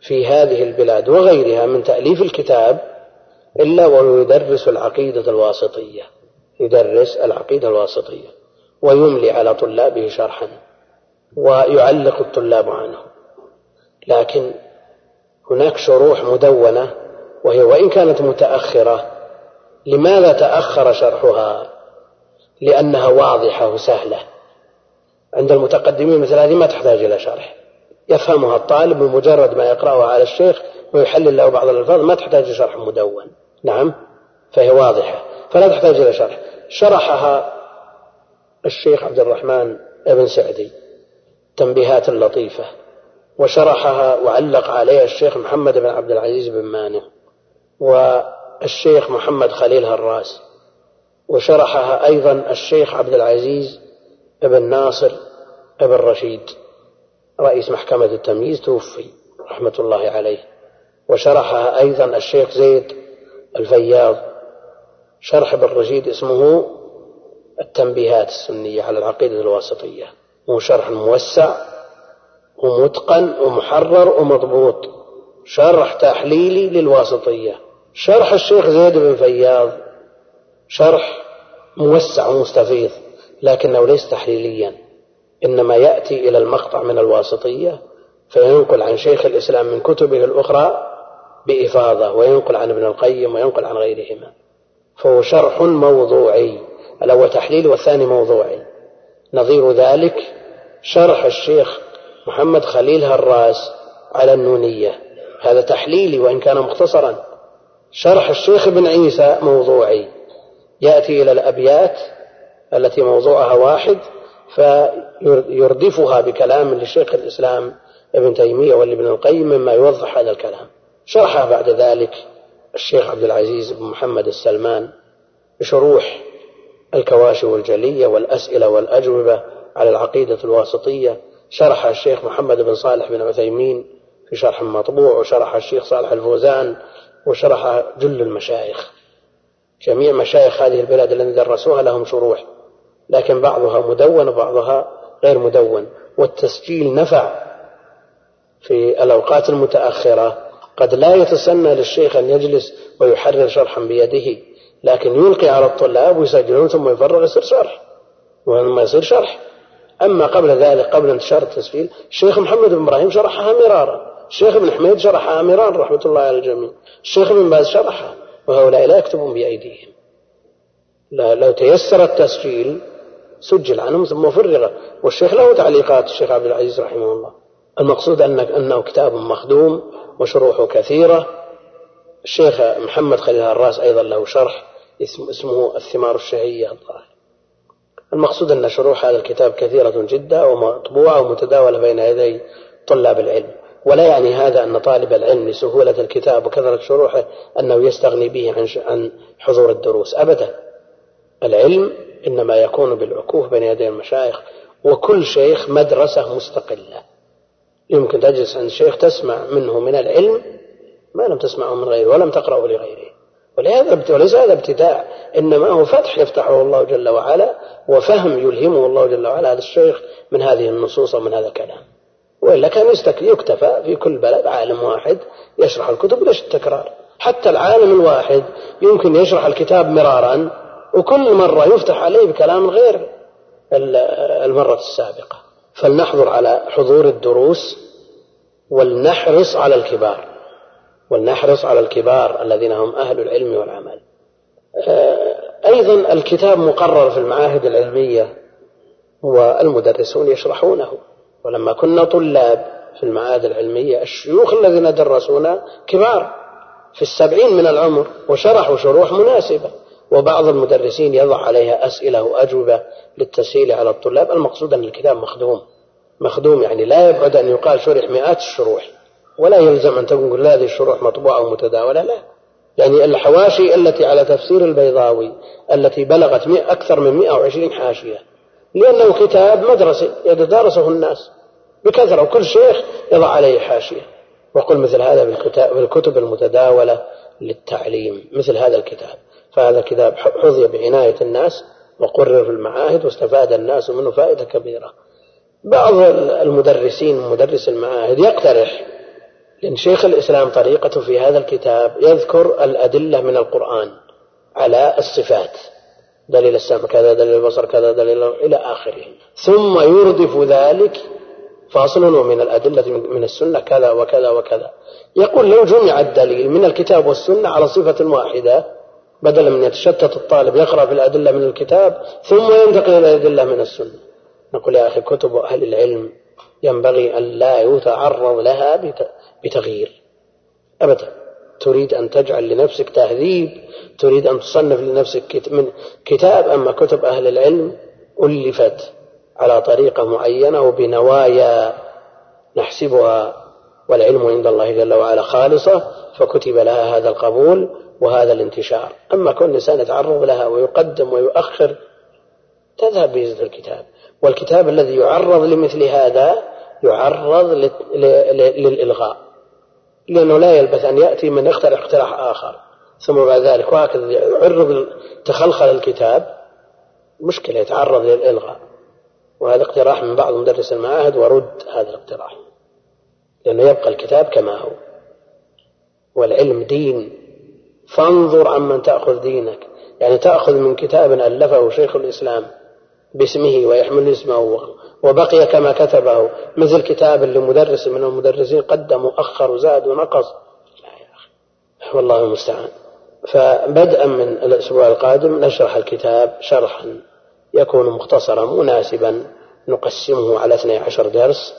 في هذه البلاد وغيرها من تأليف الكتاب إلا وهو يدرس العقيدة الواسطية يدرس العقيدة الواسطية ويملي على طلابه شرحا ويعلق الطلاب عنه لكن هناك شروح مدونة وهي وإن كانت متأخرة لماذا تأخر شرحها؟ لأنها واضحة وسهلة. عند المتقدمين مثل هذه ما تحتاج إلى شرح. يفهمها الطالب بمجرد ما يقرأها على الشيخ ويحلل له بعض الألفاظ ما تحتاج لشرح مدون. نعم؟ فهي واضحة. فلا تحتاج إلى شرح. شرحها الشيخ عبد الرحمن بن سعدي تنبيهات لطيفة. وشرحها وعلق عليها الشيخ محمد بن عبد العزيز بن مانع والشيخ محمد خليل هراس. وشرحها أيضا الشيخ عبد العزيز بن ناصر بن رشيد رئيس محكمة التمييز توفي رحمة الله عليه. وشرحها أيضا الشيخ زيد الفياض. شرح ابن رشيد اسمه التنبيهات السنية على العقيدة الواسطية. هو شرح موسع ومتقن ومحرر ومضبوط. شرح تحليلي للواسطية. شرح الشيخ زيد بن فياض شرح موسع ومستفيض لكنه ليس تحليليا إنما يأتي إلى المقطع من الواسطية فينقل عن شيخ الإسلام من كتبه الأخرى بإفاضة وينقل عن ابن القيم وينقل عن غيرهما. فهو شرح موضوعي الأول تحليل والثاني موضوعي. نظير ذلك شرح الشيخ محمد خليل هراس على النونية. هذا تحليلي وإن كان مختصرا. شرح الشيخ ابن عيسى موضوعي. يأتي إلى الأبيات التي موضوعها واحد فيردفها بكلام لشيخ الإسلام ابن تيمية والابن القيم مما يوضح هذا الكلام. شرحها بعد ذلك الشيخ عبد العزيز بن محمد السلمان بشروح الكواشف الجلية والأسئلة والأجوبة على العقيدة الواسطية. شرح الشيخ محمد بن صالح بن عثيمين في شرح مطبوع وشرح الشيخ صالح الفوزان وشرح جل المشايخ. جميع مشايخ هذه البلاد الذين درسوها لهم شروح لكن بعضها مدون وبعضها غير مدون والتسجيل نفع في الأوقات المتأخرة. قد لا يتسنى للشيخ أن يجلس ويحرر شرحا بيده لكن يلقي على الطلاب ويسجلون ثم يفرغ يصير شرح ولما يصير شرح. أما قبل ذلك قبل انتشار التسجيل الشيخ محمد بن إبراهيم شرحها مرارا الشيخ ابن حميد شرحها مرارا رحمة الله على الجميع الشيخ ابن باز شرحها. وهؤلاء لا يكتبون بأيديهم. لا لو تيسر التسجيل سجل عنهم ثم فرغ. والشيخ له تعليقات الشيخ عبد العزيز رحمه الله. المقصود أنك أنه كتاب مخدوم وشروحه كثيرة. الشيخ محمد خليل الراس أيضا له شرح اسمه الثمار الشهية الظاهر. المقصود أن شروح هذا الكتاب كثيرة جدا ومطبوعة ومتداولة بين يدي طلاب العلم. ولا يعني هذا أن طالب العلم لسهولة الكتاب وكثرة شروحه أنه يستغني به عن عن حضور الدروس. أبدا. العلم إنما يكون بالعكوف بين يدي المشايخ وكل شيخ مدرسة مستقلة. يمكن تجلس عند شيخ تسمع منه من العلم ما لم تسمعه من غيره ولم تقرأه لغيره. ولهذا وليس هذا ابتداع إنما هو فتح يفتحه الله جل وعلا وفهم يلهمه الله جل وعلا هذا الشيخ من هذه النصوص ومن هذا الكلام. وإلا كان يكتفى في كل بلد عالم واحد يشرح الكتب ليش التكرار؟ حتى العالم الواحد يمكن يشرح الكتاب مرارا وكل مرة يفتح عليه بكلام غير المرة السابقة. فلنحضر على حضور الدروس ولنحرص على الكبار. ولنحرص على الكبار الذين هم أهل العلم والعمل. آه، أيضا الكتاب مقرر في المعاهد العلمية والمدرسون يشرحونه. ولما كنا طلاب في المعاهد العلمية الشيوخ الذين درسونا كبار في السبعين من العمر وشرحوا شروح مناسبة. وبعض المدرسين يضع عليها أسئلة وأجوبة للتسهيل على الطلاب. المقصود أن الكتاب مخدوم. مخدوم يعني لا يبعد أن يقال شرح مئات الشروح. ولا يلزم أن تقول هذه الشروح مطبوعة ومتداولة لا. يعني الحواشي التي على تفسير البيضاوي التي بلغت أكثر من 120 حاشية. لأنه كتاب مدرسي يتدارسه الناس. بكثرة وكل شيخ يضع عليه حاشية. وقل مثل هذا بالكتب المتداولة للتعليم مثل هذا الكتاب. فهذا كتاب حظي بعناية الناس وقرر في المعاهد واستفاد الناس منه فائدة كبيرة. بعض المدرسين مدرس المعاهد يقترح لأن شيخ الإسلام طريقته في هذا الكتاب يذكر الأدلة من القرآن على الصفات. دليل السمع كذا دليل البصر كذا دليل إلى آخره. ثم يردف ذلك فاصل ومن الأدلة من السنة كذا وكذا وكذا. يقول لو جمع الدليل من الكتاب والسنة على صفة واحدة بدلا من يتشتت الطالب يقرأ في الأدلة من الكتاب ثم ينتقل إلى الأدلة من السنة. نقول يا أخي كتب أهل العلم ينبغي أن لا يتعرض لها بتغيير. أبدا. تريد أن تجعل لنفسك تهذيب تريد أن تصنف لنفسك من كتاب أما كتب أهل العلم ألفت على طريقة معينة وبنوايا نحسبها والعلم عند الله جل وعلا خالصة فكتب لها هذا القبول وهذا الانتشار. أما كل إنسان يتعرض لها ويقدم ويؤخر تذهب بإذن الكتاب. والكتاب الذي يعرض لمثل هذا يعرض للإلغاء. لأنه لا يلبث أن يأتي من يخترع اقتراح آخر. ثم بعد ذلك وهكذا يعرض تخلخل الكتاب مشكلة يتعرض للإلغاء. وهذا اقتراح من بعض مدرس المعاهد ورد هذا الاقتراح. لأنه يبقى الكتاب كما هو. والعلم دين. فانظر عمن تأخذ دينك. يعني تأخذ من كتاب ألفه شيخ الإسلام باسمه ويحمل اسمه. وبقي كما كتبه. مثل كتاب لمدرس من المدرسين قدم وأخر وزاد ونقص. لا يا أخي والله المستعان. فبدءا من الأسبوع القادم نشرح الكتاب شرحا يكون مختصرا مناسبا نقسمه على 12 درس.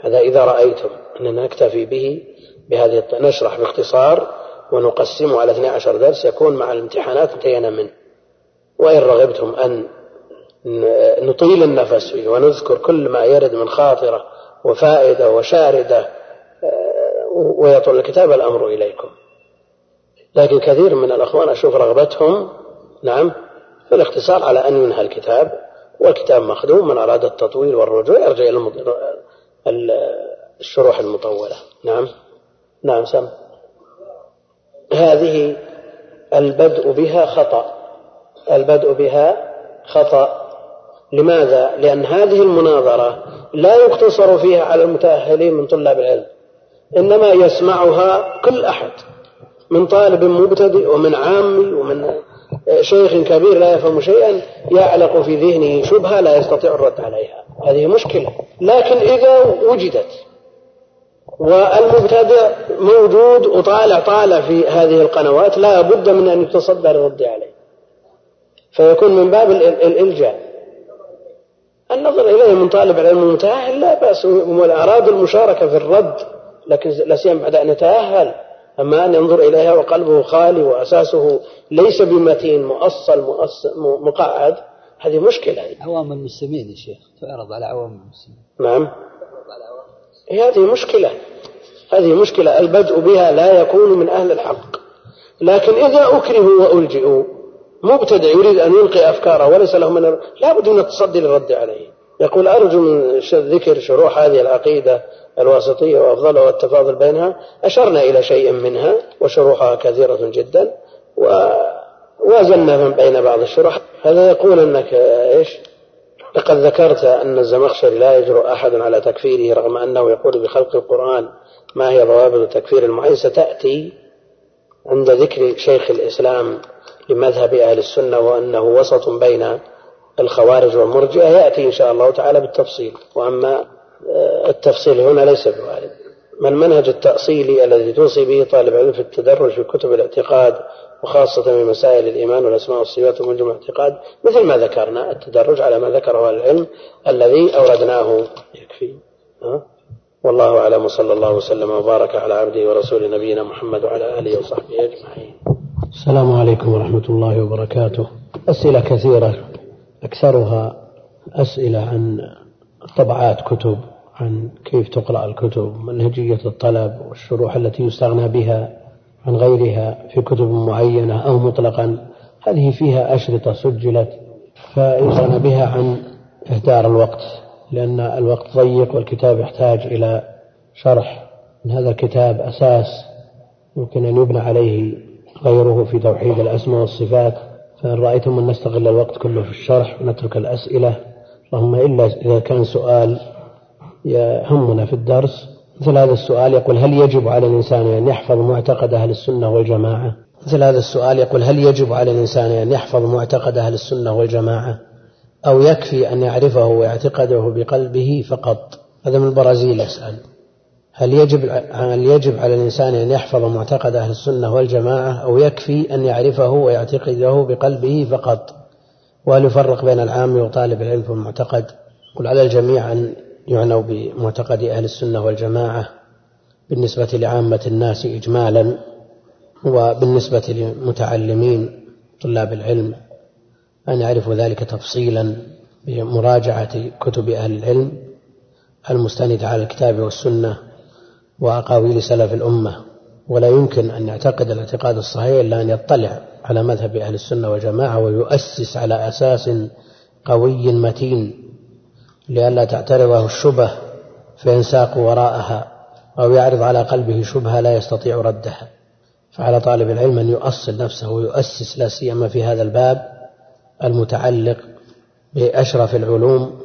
هذا إذا رأيتم أننا نكتفي به بهذه نشرح باختصار ونقسمه على 12 درس يكون مع الامتحانات انتهينا منه. وإن رغبتم أن نطيل النفس فيه ونذكر كل ما يرد من خاطرة وفائدة وشاردة آه، ويطول الكتاب الأمر إليكم. لكن كثير من الأخوان أشوف رغبتهم نعم في الاختصار على أن ينهى الكتاب والكتاب مخدوم من أراد التطويل والرجوع يرجع إلى الشروح المطولة. نعم. نعم سم. هذه البدء بها خطأ. البدء بها خطأ. لماذا؟ لأن هذه المناظرة لا يقتصر فيها على المتأهلين من طلاب العلم إنما يسمعها كل أحد من طالب مبتدئ ومن عامي ومن شيخ كبير لا يفهم شيئا يعلق في ذهنه شبهة لا يستطيع الرد عليها. هذه مشكلة. لكن إذا وجدت والمبتدئ موجود وطالع طالع في هذه القنوات لا بد من أن يتصدى للرد عليه. فيكون من باب الإلجاء النظر إليه من طالب العلم المتأهل لا بأس. أراد المشاركة في الرد لكن لا سيما بعد أن يتأهل أما أن ينظر إليها وقلبه خالي وأساسه ليس بمتين مؤصل مقعد هذه مشكلة. عوام المسلمين يا شيخ تعرض على عوام المسلمين. نعم. هذه مشكلة. هذه مشكلة البدء بها لا يكون من أهل الحق. لكن إذا أكرهوا وألجئوا مبتدع يريد أن يلقي أفكاره وليس له من لا بد من التصدي للرد عليه. يقول أرجو من ذكر شروح هذه العقيدة الواسطية وأفضلها والتفاضل بينها. أشرنا إلى شيء منها وشروحها كثيرة جدا ووازنا من بين بعض الشروح. هذا يقول أنك إيش؟ لقد ذكرت أن الزمخشري لا يجرؤ أحد على تكفيره رغم أنه يقول بخلق القرآن ما هي ضوابط تكفير المعين ستأتي عند ذكر شيخ الإسلام لمذهب أهل السنة وأنه وسط بين الخوارج والمرجئة. يأتي إن شاء الله تعالى بالتفصيل. وأما آه، التفصيل هنا ليس بوارد. ما المنهج التأصيلي الذي توصي به طالب علم في التدرج في كتب الاعتقاد وخاصة في مسائل الإيمان والأسماء والصفات ومنجم الاعتقاد مثل ما ذكرنا التدرج على ما ذكره العلم الذي أوردناه. يكفي؟ والله أعلم. وصلى الله وسلم وبارك على عبده ورسوله نبينا محمد وعلى آله وصحبه أجمعين. السلام عليكم ورحمة الله وبركاته. أسئلة كثيرة. أكثرها أسئلة عن طبعات كتب عن كيف تقرأ الكتب منهجية الطلب والشروح التي يستغنى بها عن غيرها في كتب معينة أو مطلقا. هذه فيها أشرطة سجلت فيستغنى بها عن إهدار الوقت لأن الوقت ضيق والكتاب يحتاج إلى شرح. من هذا الكتاب أساس يمكن أن يبنى عليه غيره في توحيد الأسماء والصفات. فإن رأيتم أن نستغل الوقت كله في الشرح ونترك الأسئلة. اللهم إلا إذا كان سؤال يهمنا في الدرس مثل هذا السؤال يقول هل يجب على الإنسان أن يحفظ معتقد أهل السنة والجماعة؟ مثل هذا السؤال يقول هل يجب على الإنسان أن يحفظ معتقد أهل السنة والجماعة؟ أو يكفي أن يعرفه ويعتقده بقلبه فقط؟ هذا من البرازيل يسأل. هل يجب هل يجب على الإنسان أن يحفظ معتقد أهل السنة والجماعة أو يكفي أن يعرفه ويعتقده بقلبه فقط؟ وهل يفرق بين العام وطالب العلم في المعتقد؟ قل على الجميع أن يعنوا بمعتقد أهل السنة والجماعة بالنسبة لعامة الناس إجمالا وبالنسبة للمتعلمين طلاب العلم أن يعرفوا ذلك تفصيلا بمراجعة كتب أهل العلم المستندة على الكتاب والسنة وأقاويل سلف الأمة ولا يمكن أن يعتقد الاعتقاد الصحيح إلا أن يطلع على مذهب أهل السنة والجماعة ويؤسس على أساس قوي متين لئلا تعترضه الشبه فينساق وراءها أو يعرض على قلبه شبهة لا يستطيع ردها. فعلى طالب العلم أن يؤصل نفسه ويؤسس لا سيما في هذا الباب المتعلق بأشرف العلوم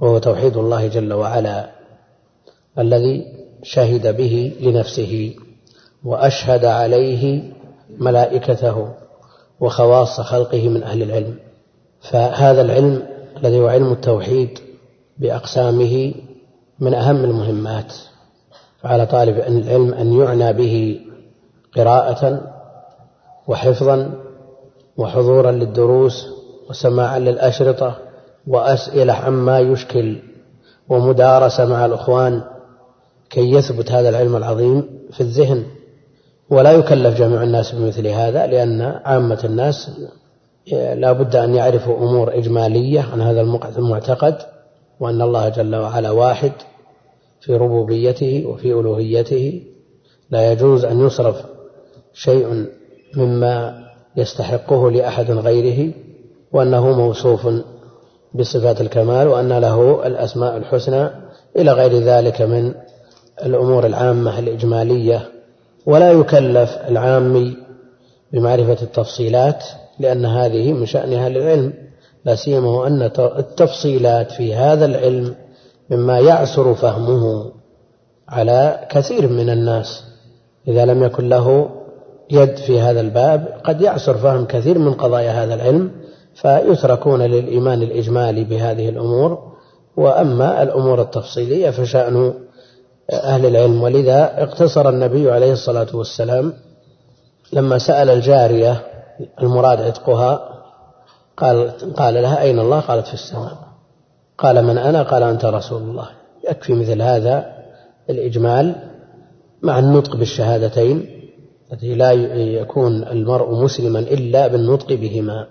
وهو توحيد الله جل وعلا الذي شهد به لنفسه وأشهد عليه ملائكته وخواص خلقه من أهل العلم. فهذا العلم الذي هو علم التوحيد بأقسامه من أهم المهمات فعلى طالب العلم أن يعنى به قراءة وحفظا وحضورا للدروس وسماعا للأشرطة وأسئلة عما يشكل ومدارسة مع الأخوان كي يثبت هذا العلم العظيم في الذهن. ولا يكلف جميع الناس بمثل هذا لأن عامة الناس لا بد أن يعرفوا أمور إجمالية عن هذا المعتقد وأن الله جل وعلا واحد في ربوبيته وفي ألوهيته. لا يجوز أن يصرف شيء مما يستحقه لأحد غيره وأنه موصوف بصفات الكمال وأن له الأسماء الحسنى إلى غير ذلك من الأمور العامة الإجمالية ولا يكلف العامي بمعرفة التفصيلات لأن هذه من شأن أهل العلم لا سيما وأن التفصيلات في هذا العلم مما يعسر فهمه على كثير من الناس. إذا لم يكن له يد في هذا الباب قد يعسر فهم كثير من قضايا هذا العلم فيتركون للإيمان الإجمالي بهذه الأمور. وأما الأمور التفصيلية فشأن أهل العلم. ولذا اقتصر النبي عليه الصلاة والسلام لما سأل الجارية المراد عتقها قال قال لها أين الله؟ قالت في السماء. قال من أنا؟ قال أنت رسول الله. يكفي مثل هذا الإجمال مع النطق بالشهادتين التي لا يكون المرء مسلما إلا بالنطق بهما.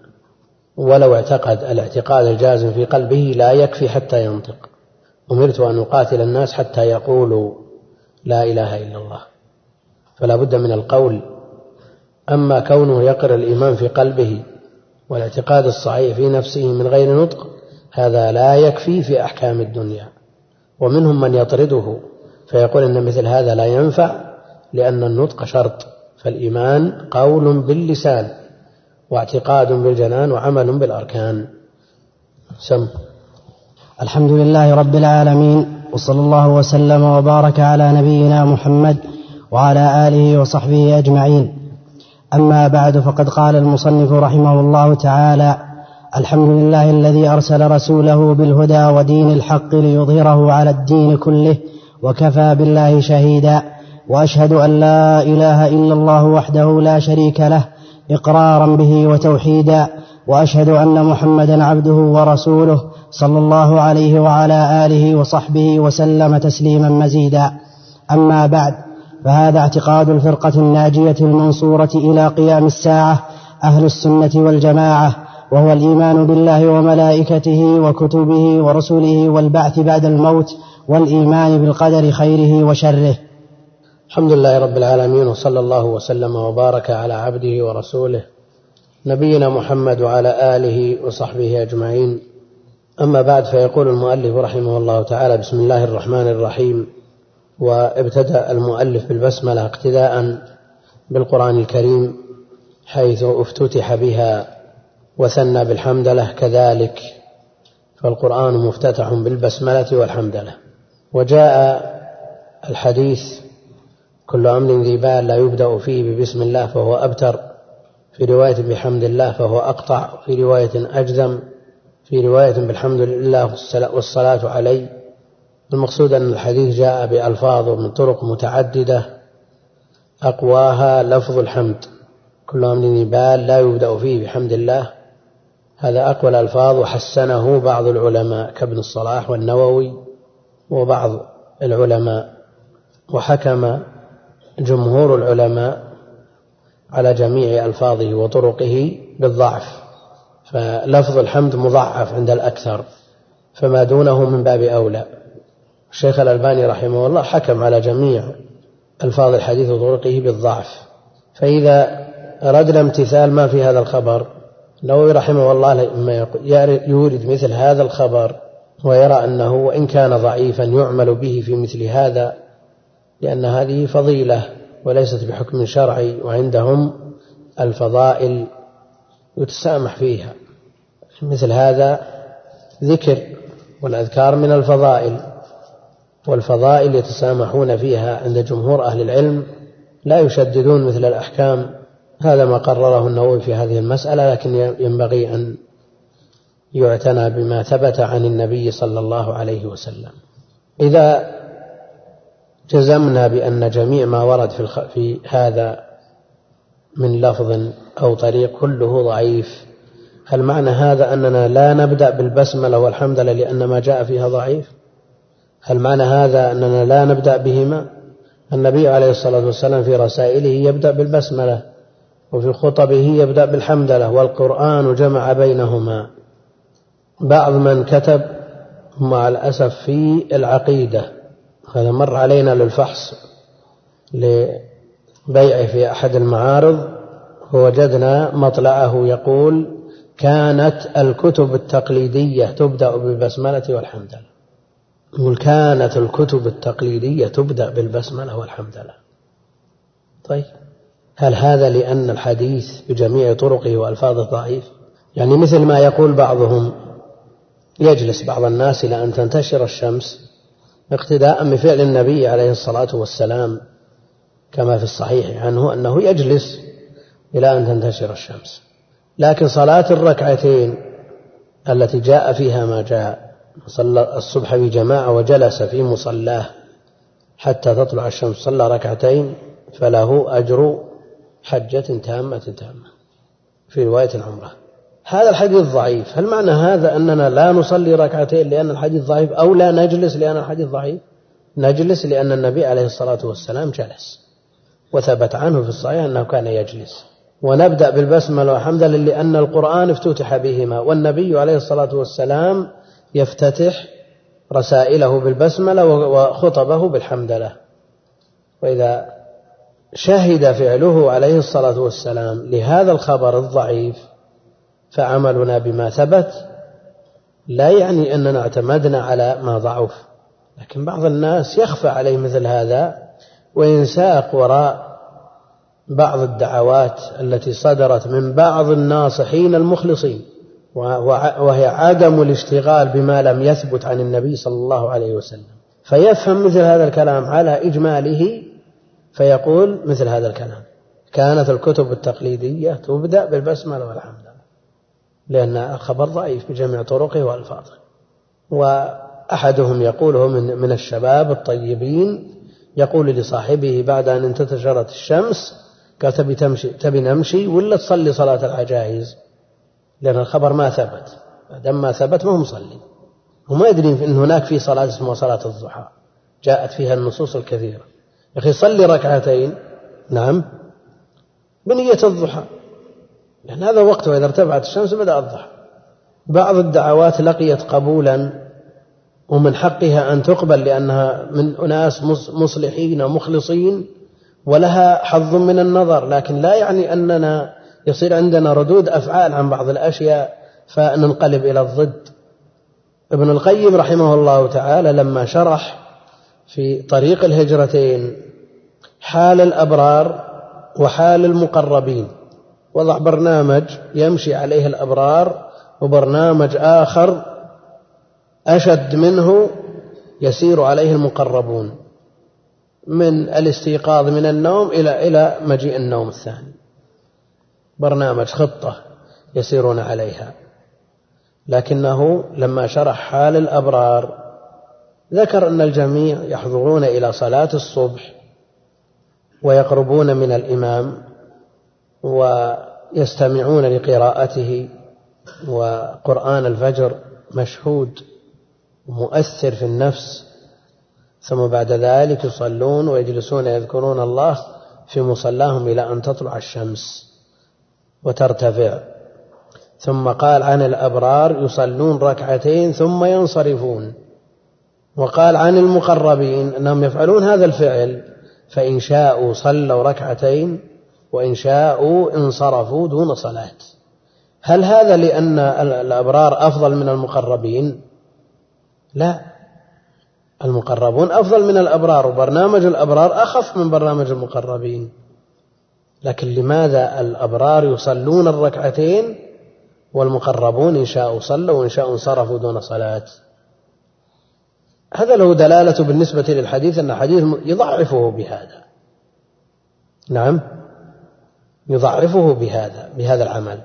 ولو اعتقد الاعتقاد الجازم في قلبه لا يكفي حتى ينطق. أمرت أن أقاتل الناس حتى يقولوا لا إله إلا الله. فلا بد من القول. أما كونه يقر الإيمان في قلبه والاعتقاد الصحيح في نفسه من غير نطق هذا لا يكفي في أحكام الدنيا. ومنهم من يطرده فيقول أن مثل هذا لا ينفع لأن النطق شرط. فالإيمان قول باللسان واعتقاد بالجنان وعمل بالأركان. سم. الحمد لله رب العالمين وصلى الله وسلم وبارك على نبينا محمد وعلى آله وصحبه أجمعين. أما بعد فقد قال المصنف رحمه الله تعالى الحمد لله الذي أرسل رسوله بالهدى ودين الحق ليظهره على الدين كله وكفى بالله شهيدا وأشهد أن لا إله إلا الله وحده لا شريك له إقرارا به وتوحيدا وأشهد أن محمدا عبده ورسوله صلى الله عليه وعلى آله وصحبه وسلم تسليما مزيدا. أما بعد فهذا اعتقاد الفرقة الناجية المنصورة إلى قيام الساعة أهل السنة والجماعة وهو الإيمان بالله وملائكته وكتبه ورسله والبعث بعد الموت والإيمان بالقدر خيره وشره. الحمد لله رب العالمين وصلى الله وسلم وبارك على عبده ورسوله نبينا محمد وعلى آله وصحبه أجمعين. أما بعد فيقول المؤلف رحمه الله تعالى بسم الله الرحمن الرحيم. وابتدأ المؤلف بالبسملة اقتداء بالقرآن الكريم حيث افتتح بها وثنى بالحمدلة كذلك. فالقرآن مفتتح بالبسملة والحمدلة وجاء الحديث كل أمر ذي بال لا يبدأ فيه ببسم الله فهو أبتر في رواية بحمد الله فهو أقطع في رواية أجزم في رواية بالحمد لله والصلاة عليه المقصود أن الحديث جاء بألفاظ من طرق متعددة أقواها لفظ الحمد. كل أمر بال لا يبدأ فيه بحمد الله. هذا أقوى الألفاظ وحسنه بعض العلماء كابن الصلاح والنووي وبعض العلماء. وحكم جمهور العلماء على جميع ألفاظه وطرقه بالضعف. فلفظ الحمد مضعف عند الأكثر فما دونه من باب أولى. الشيخ الألباني رحمه الله حكم على جميع ألفاظ الحديث وطرقه بالضعف. فإذا أردنا امتثال ما في هذا الخبر النووي رحمه الله لما يورد مثل هذا الخبر ويرى أنه وإن كان ضعيفا يعمل به في مثل هذا لأن هذه فضيلة وليست بحكم شرعي وعندهم الفضائل يتسامح فيها. مثل هذا ذكر والأذكار من الفضائل والفضائل يتسامحون فيها عند جمهور أهل العلم لا يشددون مثل الأحكام. هذا ما قرره النووي في هذه المسألة لكن ينبغي أن يعتنى بما ثبت عن النبي صلى الله عليه وسلم. إذا جزمنا بأن جميع ما ورد في, في هذا من لفظ أو طريق كله ضعيف هل معنى هذا أننا لا نبدأ بالبسملة والحمد لله لأن ما جاء فيها ضعيف. هل معنى هذا أننا لا نبدأ بهما. النبي عليه الصلاة والسلام في رسائله يبدأ بالبسملة وفي خطبه يبدأ بالحمدلة والقرآن جمع بينهما. بعض من كتب مع الأسف في العقيدة هذا مر علينا للفحص لبيعه في أحد المعارض ووجدنا مطلعه يقول كانت الكتب التقليدية تبدأ بالبسملة والحمدلة يقول كانت الكتب التقليدية تبدأ بالبسملة والحمدلة طيب هل هذا لأن الحديث بجميع طرقه وألفاظه ضعيف؟ يعني مثل ما يقول بعضهم يجلس بعض الناس إلى أن تنتشر الشمس اقتداء بفعل النبي عليه الصلاة والسلام كما في الصحيح عنه أنه يجلس إلى أن تنتشر الشمس. لكن صلاة الركعتين التي جاء فيها ما جاء صلى الصبح بجماعة وجلس في مصلاه حتى تطلع الشمس صلى ركعتين فله أجر حجة تامة تامة في رواية العمرة. هذا الحديث ضعيف. هل معنى هذا أننا لا نصلي ركعتين لأن الحديث ضعيف أو لا نجلس لأن الحديث ضعيف؟ نجلس لأن النبي عليه الصلاة والسلام جلس وثبت عنه في الصحيح أنه كان يجلس. ونبدأ بالبسملة والحمد لله لأن القرآن افتتح بهما والنبي عليه الصلاة والسلام يفتتح رسائله بالبسملة وخطبه بالحمدلة وإذا شهد فعله عليه الصلاة والسلام لهذا الخبر الضعيف فعملنا بما ثبت لا يعني أننا اعتمدنا على ما ضعف. لكن بعض الناس يخفى عليه مثل هذا وينساق وراء بعض الدعوات التي صدرت من بعض الناصحين المخلصين وهي عدم الاشتغال بما لم يثبت عن النبي صلى الله عليه وسلم. فيفهم مثل هذا الكلام على إجماله فيقول مثل هذا الكلام كانت الكتب التقليدية تبدأ بالبسملة والحمد لأن الخبر ضعيف بجميع طرقه وألفاظه. وأحدهم يقوله من من الشباب الطيبين يقول لصاحبه بعد أن انتشرت الشمس قال تبي تمشي تبي نمشي ولا تصلي صلاة العجائز؟ لأن الخبر ما ثبت دام ما ثبت ما هو مصلي. وما يدري أن هناك في صلاة اسمها صلاة الضحى جاءت فيها النصوص الكثيرة. يا أخي صلي ركعتين. نعم. بنية الضحى. لأن هذا وقته إذا ارتفعت الشمس بدأ الضحى. بعض الدعوات لقيت قبولا ومن حقها أن تقبل لأنها من أناس مصلحين ومخلصين. ولها حظ من النظر لكن لا يعني أننا يصير عندنا ردود أفعال عن بعض الأشياء فننقلب إلى الضد. ابن القيم رحمه الله تعالى لما شرح في طريق الهجرتين حال الأبرار وحال المقربين وضع برنامج يمشي عليه الأبرار وبرنامج آخر أشد منه يسير عليه المقربون. من الاستيقاظ من النوم إلى إلى مجيء النوم الثاني. برنامج خطة يسيرون عليها. لكنه لما شرح حال الأبرار ذكر أن الجميع يحضرون إلى صلاة الصبح ويقربون من الإمام ويستمعون لقراءته وقرآن الفجر مشهود مؤثر في النفس ثم بعد ذلك يصلون ويجلسون يذكرون الله في مصلاهم إلى أن تطلع الشمس وترتفع. ثم قال عن الأبرار يصلون ركعتين ثم ينصرفون. وقال عن المقربين أنهم يفعلون هذا الفعل فإن شاءوا صلوا ركعتين وإن شاءوا انصرفوا دون صلاة. هل هذا لأن الأبرار أفضل من المقربين؟ لا. المقربون أفضل من الأبرار وبرنامج الأبرار أخف من برنامج المقربين. لكن لماذا الأبرار يصلون الركعتين والمقربون إن شاءوا صلوا وإن شاءوا انصرفوا دون صلاة؟ هذا له دلالة بالنسبة للحديث أن الحديث يضعفه بهذا. نعم يضعفه بهذا بهذا العمل.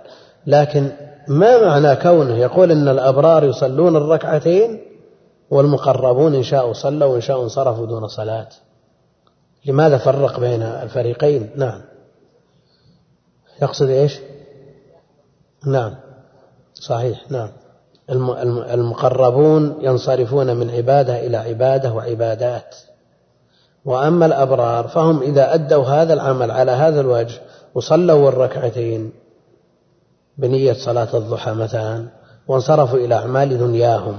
لكن ما معنى كونه يقول إن الأبرار يصلون الركعتين والمقربون إن شاءوا صلوا وإن شاءوا انصرفوا دون صلاة. لماذا فرق بين الفريقين؟ نعم. يقصد إيش؟ نعم. صحيح. نعم. المقربون ينصرفون من عبادة إلى عبادة وعبادات. وأما الأبرار فهم إذا أدوا هذا العمل على هذا الوجه وصلوا الركعتين بنية صلاة الضحى مثلا وانصرفوا إلى أعمال دنياهم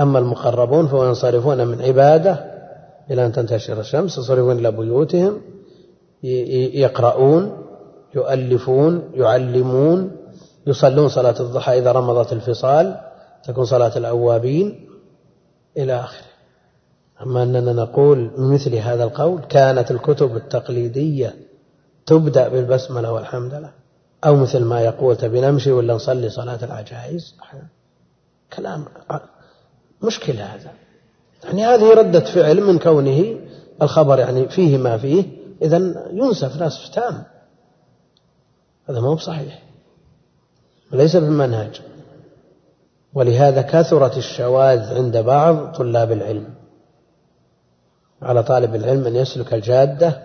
أما المقربون فينصرفون من عبادة إلى أن تنتشر الشمس ينصرفون إلى بيوتهم يقرؤون يؤلفون يعلمون يصلون صلاة الضحى إذا رمضت الفصال تكون صلاة الأوابين إلى آخره. أما أننا نقول مثل هذا القول كانت الكتب التقليدية تبدأ بالبسملة والحمدلة أو مثل ما يقول تبي نمشي ولا نصلي صلاة العجائز؟ كلام مشكلة هذا. يعني هذه ردة فعل من كونه الخبر يعني فيه ما فيه إذا ينسف نسف تام. هذا ما هو بصحيح. وليس بالمنهج. ولهذا كثرت الشواذ عند بعض طلاب العلم. على طالب العلم أن يسلك الجادة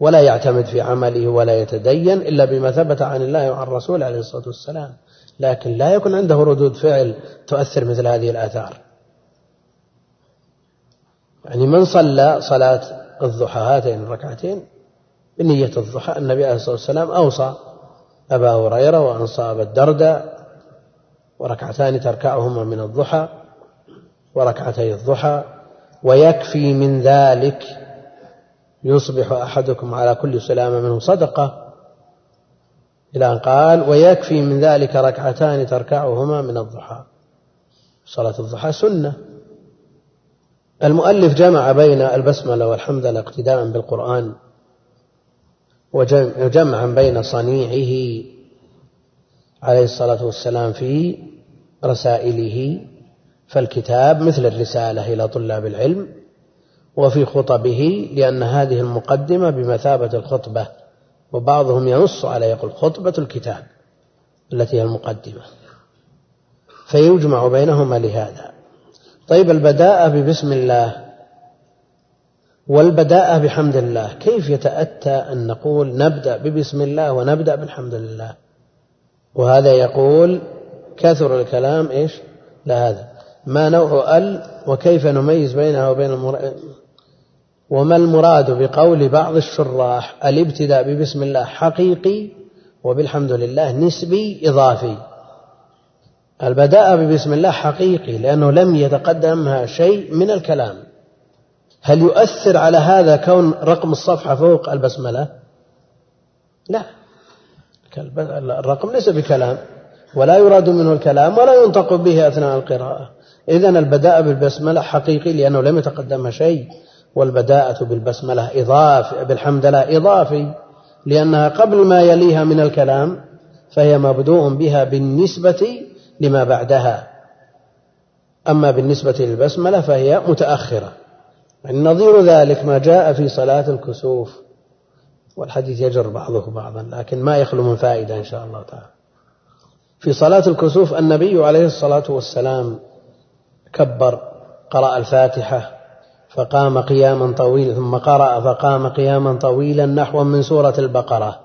ولا يعتمد في عمله ولا يتدين إلا بما ثبت عن الله وعن الرسول عليه الصلاة والسلام. لكن لا يكون عنده ردود فعل تؤثر مثل هذه الآثار. يعني من صلى صلاة الضحى هاتين الركعتين بنية الضحى النبي عليه الصلاة والسلام أوصى أبا هريرة وأنصى أبا الدرداء وركعتان تركعهما من الضحى وركعتي الضحى ويكفي من ذلك يصبح أحدكم على كل سلامة منه صدقة إلى أن قال ويكفي من ذلك ركعتان تركعهما من الضحى. صلاة الضحى سنة. المؤلف جمع بين البسملة والحمدلله اقتداء بالقرآن وجمعا بين صنيعه عليه الصلاة والسلام في رسائله فالكتاب مثل الرسالة إلى طلاب العلم وفي خطبه لأن هذه المقدمة بمثابة الخطبة وبعضهم ينص على يقول خطبة الكتاب التي هي المقدمة. فيجمع بينهما لهذا. طيب البداءة ببسم الله والبداءة بحمد الله. كيف يتأتى أن نقول نبدأ ببسم الله ونبدأ بالحمد لله؟ وهذا يقول كثر الكلام إيش؟ لا هذا ما نوع ال وكيف نميز بينها وبين المر... وما المراد بقول بعض الشراح؟ الابتداء ببسم الله حقيقي وبالحمد لله نسبي إضافي. البداء ببسم الله حقيقي لأنه لم يتقدمها شيء من الكلام. هل يؤثر على هذا كون رقم الصفحة فوق البسملة؟ لا. الرقم ليس بكلام ولا يراد منه الكلام ولا ينطق به أثناء القراءة. إذا البداء بالبسملة حقيقي لأنه لم يتقدمها شيء والبداءة بالبسملة إضافي بالحمد لله إضافي لأنها قبل ما يليها من الكلام فهي مبدوء بها بالنسبة لما بعدها. أما بالنسبة للبسملة فهي متأخرة. نظير ذلك ما جاء في صلاة الكسوف. والحديث يجر بعضه بعضا لكن ما يخلو من فائدة إن شاء الله تعالى. في صلاة الكسوف النبي عليه الصلاة والسلام كبر قرأ الفاتحة فقام قياما طويلا ثم قرأ فقام قياما طويلا نحوا من سورة البقرة.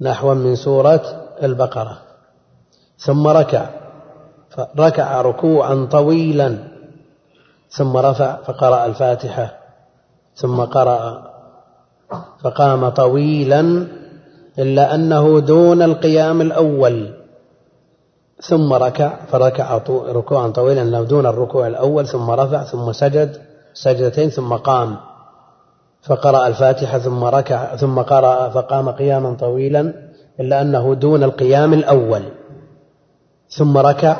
نحوا من سورة البقرة. ثم ركع. فركع ركوعا طويلا. ثم رفع فقرأ الفاتحة. ثم قرأ فقام طويلا إلا أنه دون القيام الأول. ثم ركع فركع ركوعا طويلا دون الركوع الأول. ثم رفع ثم سجد سجدتين ثم قام. فقرأ الفاتحة ثم ركع ثم قرأ فقام قياما طويلا إلا أنه دون القيام الأول. ثم ركع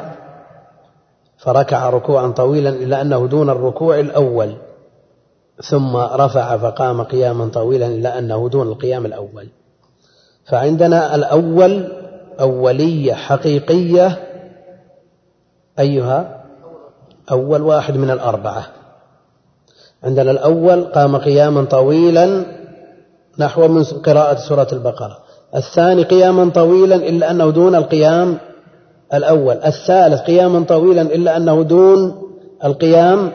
فركع ركوعا طويلا إلا أنه دون الركوع الأول ثم رفع فقام قياما طويلا إلا أنه دون القيام الأول. فعندنا الأول أولية حقيقية أيها؟ أول واحد من الأربعة. عندنا الأول قام قياما طويلا نحو من قراءة سورة البقرة. الثاني قياما طويلا إلا أنه دون القيام الأول. الثالث قياما طويلا إلا أنه دون القيام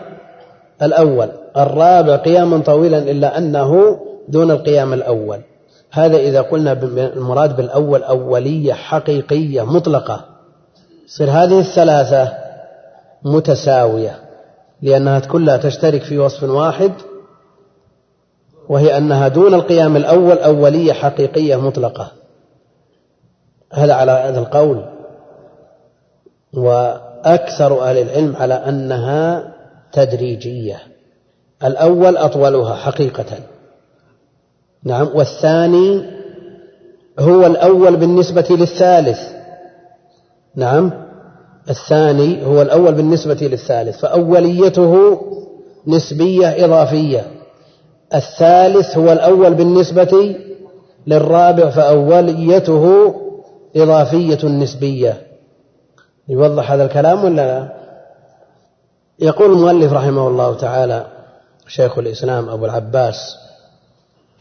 الأول. الرابع قياما طويلا إلا أنه دون القيام الأول. هذا إذا قلنا المراد بالأول أولية حقيقية مطلقة. يصير هذه الثلاثة متساوية لأنها كلها تشترك في وصف واحد وهي أنها دون القيام الأول أولية حقيقية مطلقة. هذا على هذا القول. وأكثر أهل العلم على أنها تدريجية. الأول أطولها حقيقة. نعم والثاني هو الأول بالنسبة للثالث. نعم الثاني هو الأول بالنسبة للثالث فأوليته نسبية إضافية. الثالث هو الأول بالنسبة للرابع فأوليته إضافية نسبية. يوضح هذا الكلام ولا لا؟ يقول المؤلف رحمه الله تعالى شيخ الإسلام أبو العباس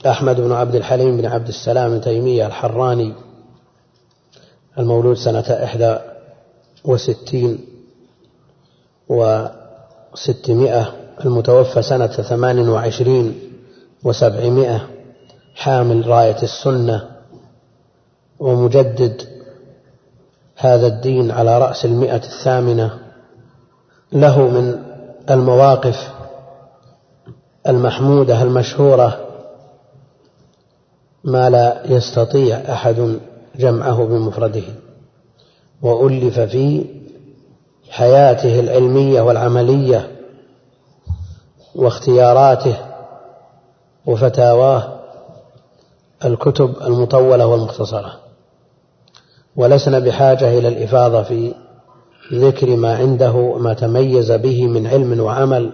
أحمد بن عبد الحليم بن عبد السلام بن تيمية الحراني المولود سنة إحدى وستين وستمائة المتوفى سنة ثمان وعشرين وسبعمائة حامل راية السنة ومجدد هذا الدين على رأس المئة الثامنة له من المواقف المحمودة المشهورة ما لا يستطيع أحد جمعه بمفرده وألف في حياته العلمية والعملية واختياراته وفتاواه الكتب المطولة والمختصرة. ولسنا بحاجة إلى الإفاضة في ذكر ما عنده ما تميز به من علم وعمل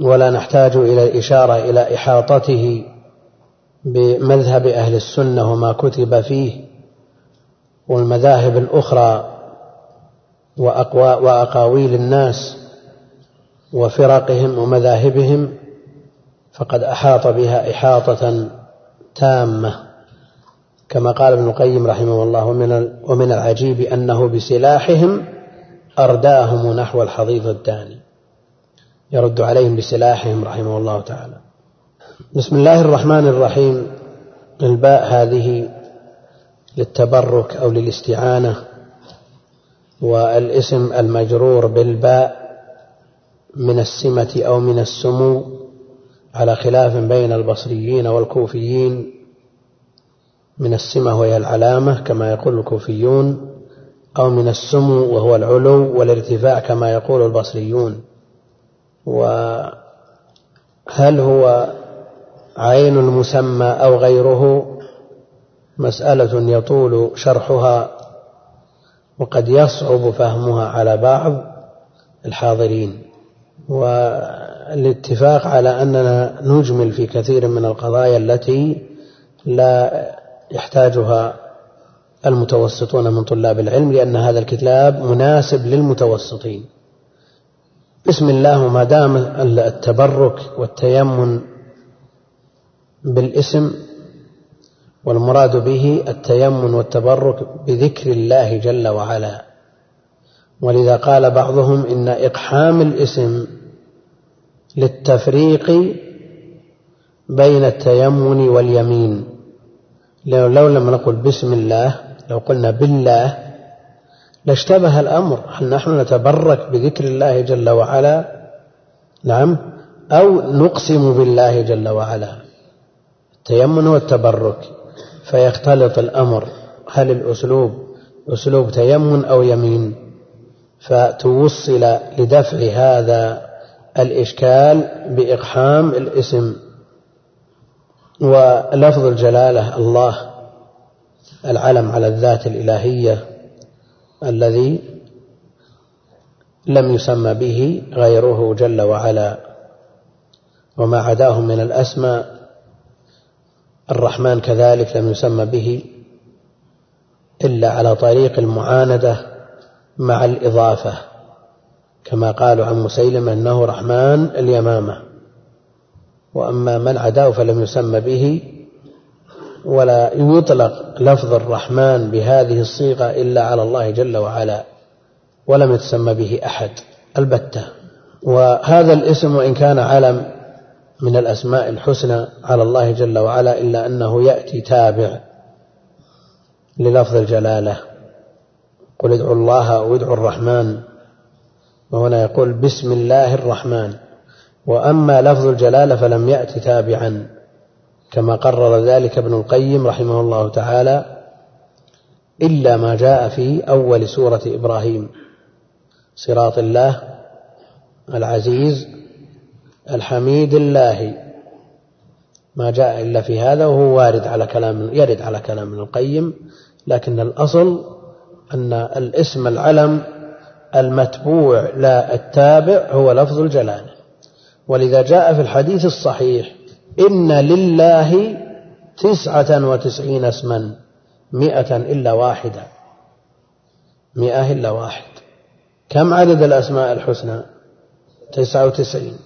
ولا نحتاج إلى الإشارة إلى إحاطته بمذهب أهل السنة وما كتب فيه. والمذاهب الأخرى وأقاويل الناس وفرقهم ومذاهبهم فقد أحاط بها إحاطة تامة. كما قال ابن القيم رحمه الله ومن ومن العجيب أنه بسلاحهم أرداهم نحو الحضيض الداني. يرد عليهم بسلاحهم رحمه الله تعالى. بسم الله الرحمن الرحيم. إلباء هذه للتبرك أو للاستعانة والاسم المجرور بالباء من السمة أو من السمو على خلاف بين البصريين والكوفيين من السمة وهي العلامة كما يقول الكوفيون أو من السمو وهو العلو والارتفاع كما يقول البصريون. وهل هو عين المسمى أو غيره؟ مسألة يطول شرحها وقد يصعب فهمها على بعض الحاضرين. والاتفاق على أننا نجمل في كثير من القضايا التي لا يحتاجها المتوسطون من طلاب العلم لأن هذا الكتاب مناسب للمتوسطين. بسم الله ما دام التبرك والتيمن بالاسم والمراد به التيمن والتبرك بذكر الله جل وعلا. ولذا قال بعضهم إن إقحام الاسم للتفريق بين التيمن واليمين. لو لم نقل بسم الله لو قلنا بالله لاشتبه الأمر. هل نحن نتبرك بذكر الله جل وعلا؟ نعم. أو نقسم بالله جل وعلا؟ التيمن والتبرك. فيختلط الأمر. هل الأسلوب أسلوب تيمن أو يمين؟ فتوصل لدفع هذا الإشكال بإقحام الاسم. ولفظ الجلالة الله العلم على الذات الإلهية الذي لم يسمى به غيره جل وعلا وما عداه من الأسماء الرحمن كذلك لم يسمى به إلا على طريق المعاندة مع الإضافة كما قالوا عن مسيلم أنه رحمن اليمامة. وأما من عداه فلم يسمى به ولا يطلق لفظ الرحمن بهذه الصيغة إلا على الله جل وعلا ولم يتسمى به أحد البتة. وهذا الاسم وإن كان علم من الأسماء الحسنى على الله جل وعلا إلا أنه يأتي تابع للفظ الجلالة. قل ادعوا الله أو ادعوا الرحمن. وهنا يقول بسم الله الرحمن. وأما لفظ الجلالة فلم يأت تابعا كما قرر ذلك ابن القيم رحمه الله تعالى إلا ما جاء في أول سورة إبراهيم. صراط الله العزيز الحميد الله. ما جاء إلا في هذا وهو وارد على كلام يرد على كلام ابن القيم لكن الأصل أن الاسم العلم المتبوع لا التابع هو لفظ الجلالة. ولذا جاء في الحديث الصحيح إن لله تسعة وتسعين اسما مئة إلا واحدة. مئة إلا واحد. كم عدد الأسماء الحسنى؟ تسعة وتسعين.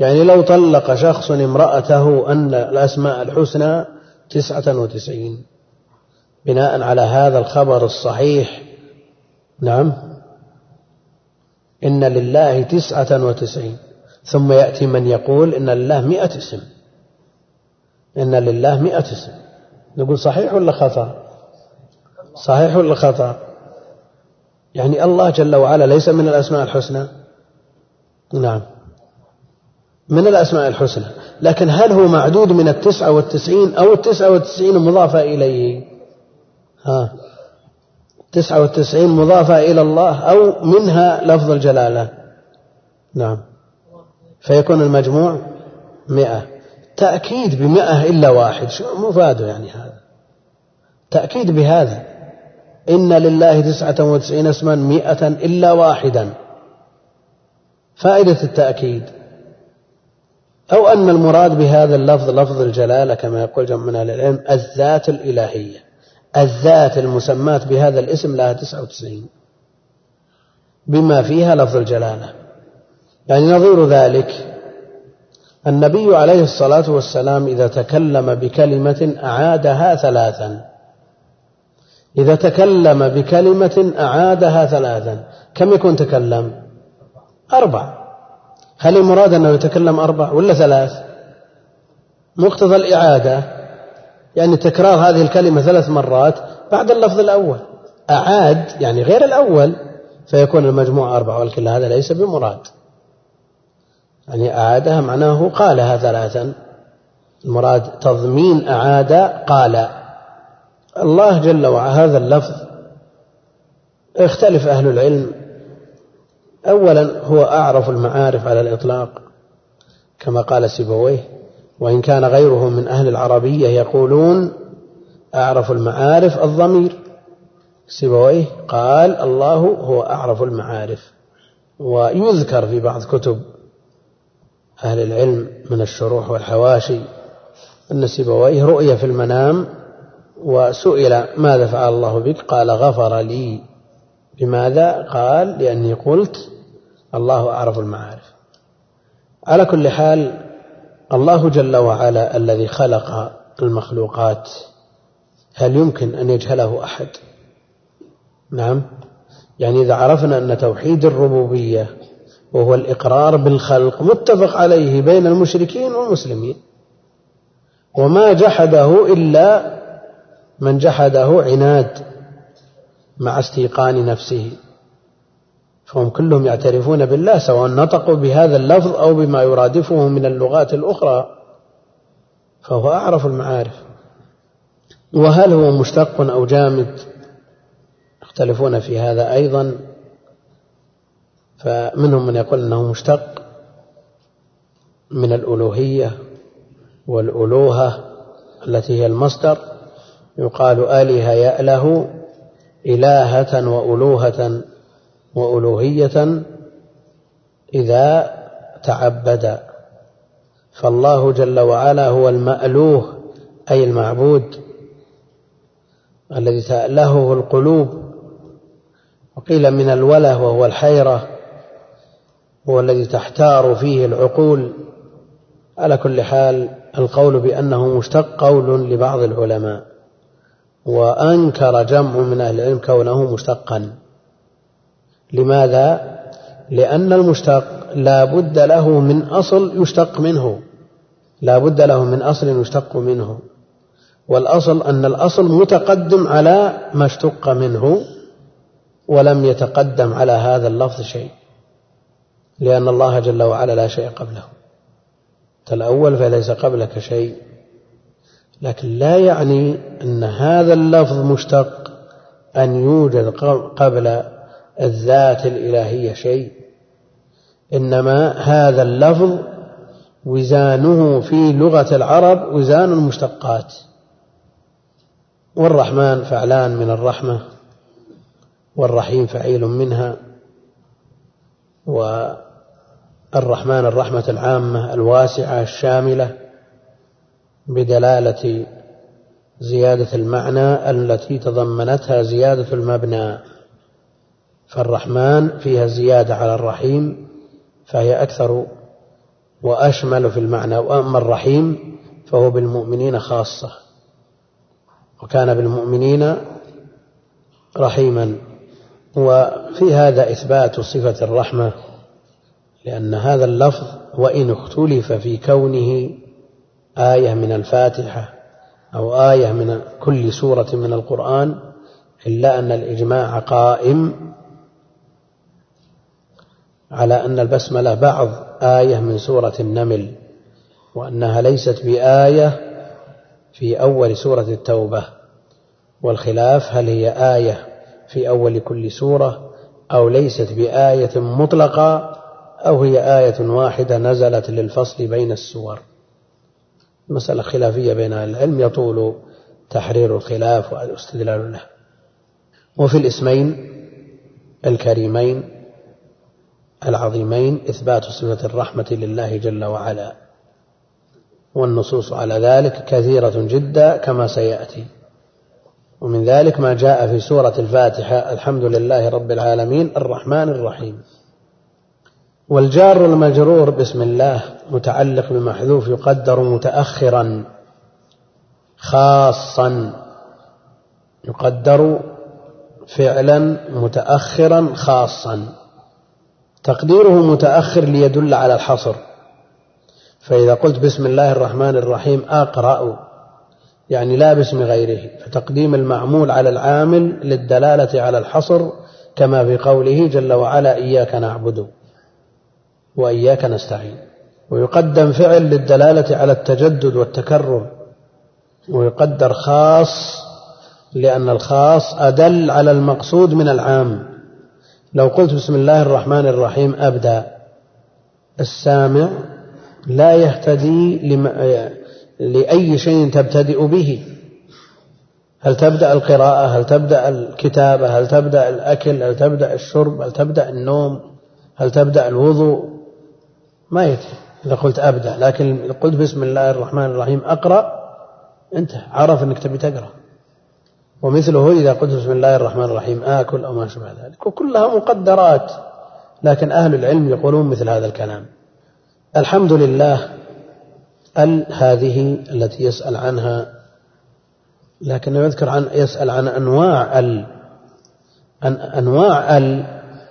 يعني لو طلق شخص امرأته أن الأسماء الحسنى تسعة وتسعين. بناء على هذا الخبر الصحيح. نعم. إن لله تسعة وتسعين. ثم يأتي من يقول إن لله مئة اسم. إن لله مئة اسم. نقول صحيح ولا خطأ؟ صحيح ولا خطأ؟ يعني الله جل وعلا ليس من الأسماء الحسنى؟ نعم. من الأسماء الحسنى. لكن هل هو معدود من التسعة والتسعين أو التسعة والتسعين مضافة إليه؟ ها. تسعة والتسعين مضافة إلى الله أو منها لفظ الجلالة؟ نعم. فيكون المجموع مئة. تأكيد بمئة إلا واحد. شو مفاده يعني هذا؟ تأكيد بهذا. إن لله تسعة وتسعين اسما مئة إلا واحدا. فائدة التأكيد. أو أن المراد بهذا اللفظ لفظ الجلالة كما يقول جمع من أهل العلم الذات الإلهية. الذات المسماة بهذا الاسم لها تسعة وتسعين. بما فيها لفظ الجلالة. يعني نظير ذلك النبي عليه الصلاة والسلام إذا تكلم بكلمة أعادها ثلاثا. إذا تكلم بكلمة أعادها ثلاثا. كم يكون تكلم؟ أربع هل المراد أنه يتكلم أربع ولا ثلاث؟ مقتضى الإعادة. يعني تكرار هذه الكلمة ثلاث مرات بعد اللفظ الأول. أعاد يعني غير الأول فيكون المجموع أربعة ولكن هذا ليس بمراد. يعني أعادها معناه قالها ثلاثا. المراد تضمين أعاد قال. الله جل وعلا هذا اللفظ اختلف أهل العلم. أولا هو أعرف المعارف على الإطلاق كما قال سيبويه وإن كان غيره من أهل العربية يقولون أعرف المعارف الضمير. سيبويه قال الله هو أعرف المعارف ويذكر في بعض كتب أهل العلم من الشروح والحواشي أن سيبويه رؤية في المنام وسئل ماذا فعل الله بك؟ قال غفر لي. لماذا؟ قال لأني قلت الله أعرف المعارف. على كل حال الله جل وعلا الذي خلق المخلوقات هل يمكن أن يجهله أحد؟ نعم. يعني إذا عرفنا أن توحيد الربوبية وهو الإقرار بالخلق متفق عليه بين المشركين والمسلمين. وما جحده إلا من جحده عناد مع استيقان نفسه. فهم كلهم يعترفون بالله سواء نطقوا بهذا اللفظ أو بما يرادفه من اللغات الأخرى فهو أعرف المعارف. وهل هو مشتق أو جامد؟ يختلفون في هذا أيضا. فمنهم من يقول أنه مشتق من الألوهية والألوهة التي هي المصدر. يقال آله يأله إلهة وألوهة وألوهية إذا تعبد. فالله جل وعلا هو المألوه أي المعبود الذي تألهه القلوب. وقيل من الوله وهو الحيرة. هو الذي تحتار فيه العقول. على كل حال القول بأنه مشتق قول لبعض العلماء وأنكر جمع من أهل العلم كونه مشتقا. لماذا؟ لأن المشتق لا بد له من أصل يشتق منه. لا بد له من أصل يشتق منه. والأصل أن الأصل متقدم على ما اشتق منه ولم يتقدم على هذا اللفظ شيء. لأن الله جل وعلا لا شيء قبله. الأول فليس قبلك شيء لكن لا يعني أن هذا اللفظ مشتق أن يوجد قبل الذات الإلهية شيء. إنما هذا اللفظ وزانه في لغة العرب وزان المشتقات. والرحمن فعلان من الرحمة والرحيم فعيل منها والرحمن الرحمة العامة الواسعة الشاملة بدلالة زيادة المعنى التي تضمنتها زيادة المبنى. فالرحمن فيها زيادة على الرحيم فهي أكثر وأشمل في المعنى. وأما الرحيم فهو بالمؤمنين خاصة وكان بالمؤمنين رحيما. وفي هذا إثبات صفة الرحمة لأن هذا اللفظ وإن اختلف في كونه آية من الفاتحة أو آية من كل سورة من القرآن إلا أن الإجماع قائم على أن البسملة بعض آية من سورة النمل وأنها ليست بآية في أول سورة التوبة. والخلاف هل هي آية في أول كل سورة أو ليست بآية مطلقة؟ أو هي آية واحدة نزلت للفصل بين السور. مسألة خلافية بين أهل العلم يطول تحرير الخلاف والاستدلال له. وفي الاسمين الكريمين العظيمين إثبات صفة الرحمة لله جل وعلا والنصوص على ذلك كثيرة جدا كما سيأتي. ومن ذلك ما جاء في سورة الفاتحة الحمد لله رب العالمين الرحمن الرحيم. والجار المجرور بسم الله متعلق بمحذوف يقدر متأخرا خاصا يقدر فعلا متأخرا خاصا. تقديره متأخر ليدل على الحصر. فإذا قلت بسم الله الرحمن الرحيم أقرأ يعني لا باسم غيره. فتقديم المعمول على العامل للدلالة على الحصر كما في قوله جل وعلا إياك نعبد. وإياك نستعين. ويقدم فعل للدلالة على التجدد والتكرر ويقدر خاص لأن الخاص أدل على المقصود من العام. لو قلت بسم الله الرحمن الرحيم أبدأ. السامع لا يهتدي لأي شيء تبتدئ به. هل تبدأ القراءة؟ هل تبدأ الكتابة؟ هل تبدأ الأكل؟ هل تبدأ الشرب؟ هل تبدأ النوم؟ هل تبدأ الوضوء؟ ما يدري إذا قلت أبدأ لكن قلت بسم الله الرحمن الرحيم أقرأ أنت عرف أنك تبي تقرأ. ومثله إذا قلت بسم الله الرحمن الرحيم آكل أو ما شابه ذلك. وكلها مقدرات لكن أهل العلم يقولون مثل هذا الكلام. الحمد لله ال هذه التي يسأل عنها لكنه يذكر عن يسأل عن أنواع ال. عن أنواع ال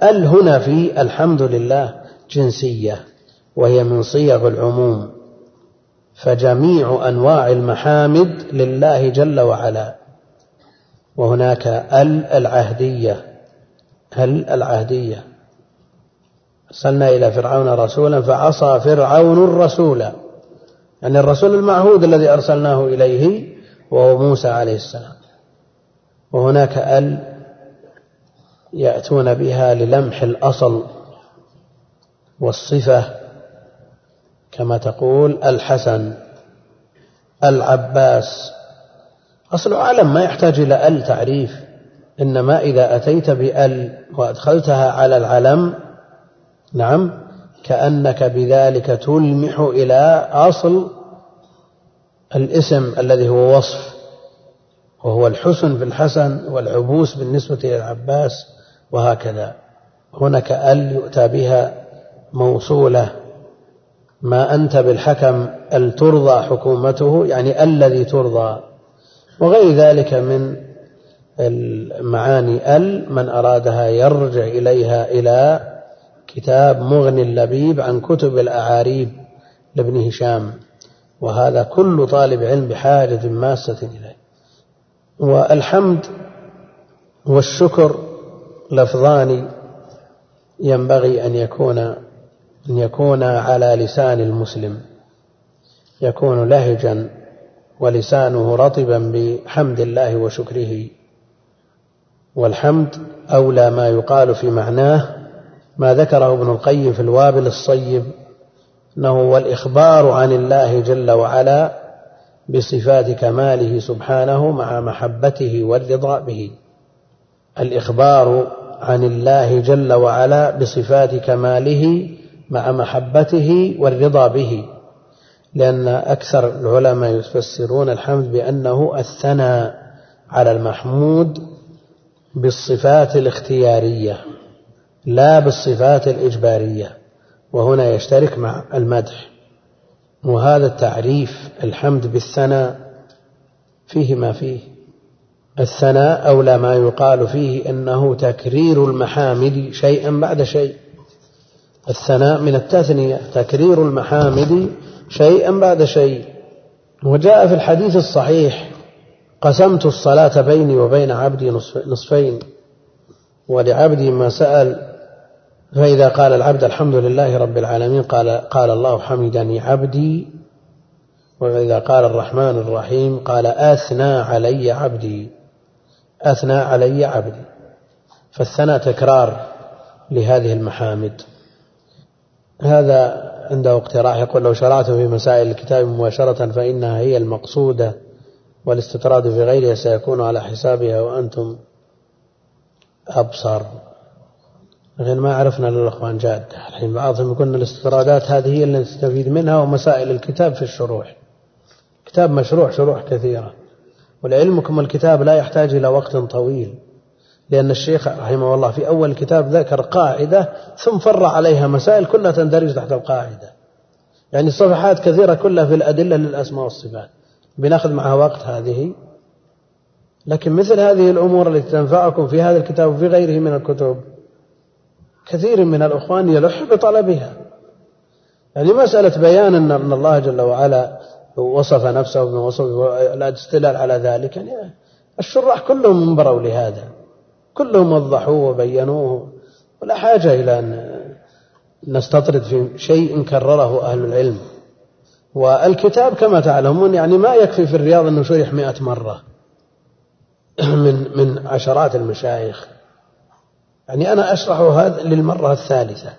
ال هنا في الحمد لله جنسية. وهي من صيغ العموم. فجميع أنواع المحامد لله جل وعلا. وهناك ال العهدية ال العهدية. أرسلنا إلى فرعون رسولا فعصى فرعون الرسول يعني الرسول المعهود الذي أرسلناه إليه وهو موسى عليه السلام. وهناك ال يأتون بها للمح الأصل والصفة كما تقول الحسن العباس. أصل علم ما يحتاج إلى ال تعريف إنما إذا أتيت بال وأدخلتها على العلم نعم كأنك بذلك تلمح إلى أصل الاسم الذي هو وصف وهو الحسن في الحسن والعبوس بالنسبة إلى العباس وهكذا. هناك ال يؤتى بها موصولة. ما أنت بالحكم ال ترضى حكومته يعني الذي ترضى. وغير ذلك من المعاني ال من أرادها يرجع إليها إلى كتاب مغني اللبيب عن كتب الأعاريب لابن هشام. وهذا كل طالب علم بحاجة ماسة إليه. والحمد والشكر لفظان ينبغي أن يكون أن يكون على لسان المسلم يكون لهجا ولسانه رطبا بحمد الله وشكره. والحمد أولى ما يقال في معناه ما ذكره ابن القيم في الوابل الصيب أنه هو الإخبار عن الله جل وعلا بصفات كماله سبحانه مع محبته والرضا به. الإخبار عن الله جل وعلا بصفات كماله مع محبته والرضا به. لأن أكثر العلماء يفسرون الحمد بأنه الثناء على المحمود بالصفات الاختيارية لا بالصفات الإجبارية. وهنا يشترك مع المدح. وهذا التعريف الحمد بالثناء فيه ما فيه. الثناء أولى ما يقال فيه أنه تكرير المحامد شيئا بعد شيء. الثناء من التثنية تكرير المحامد شيئا بعد شيء. وجاء في الحديث الصحيح قسمت الصلاة بيني وبين عبدي نصفين. ولعبدي ما سأل فإذا قال العبد الحمد لله رب العالمين قال قال الله حمدني عبدي. وإذا قال الرحمن الرحيم قال أثنى علي عبدي. أثنى علي عبدي. فالثناء تكرار لهذه المحامد. هذا عنده اقتراح يقول لو شرعتم في مسائل الكتاب مباشرة فإنها هي المقصودة والاستطراد في غيرها سيكون على حسابها وأنتم أبصر. لكن ما عرفنا للأخوان جادة الحين بعضهم يقولون الاستطرادات هذه هي اللي نستفيد منها ومسائل الكتاب في الشروح. كتاب مشروع شروح كثيرة. ولعلمكم الكتاب لا يحتاج إلى وقت طويل. لأن الشيخ رحمه الله في أول الكتاب ذكر قاعدة ثم فرع عليها مسائل كلها تندرج تحت القاعدة. يعني صفحات كثيرة كلها في الأدلة للأسماء والصفات. بناخذ معها وقت هذه. لكن مثل هذه الأمور التي تنفعكم في هذا الكتاب وفي غيره من الكتب كثير من الأخوان يلح بطلبها. يعني مسألة بيان أن الله جل وعلا وصف نفسه بما وصف الاستدلال على ذلك يعني الشراح كلهم انبروا لهذا. كلهم وضحوه وبينوه. ولا حاجة إلى أن نستطرد في شيء كرره أهل العلم. والكتاب كما تعلمون يعني ما يكفي في الرياض أنه شرح مئة مرة [clears throat] من من عشرات المشايخ. يعني أنا أشرح هذا للمرة الثالثة.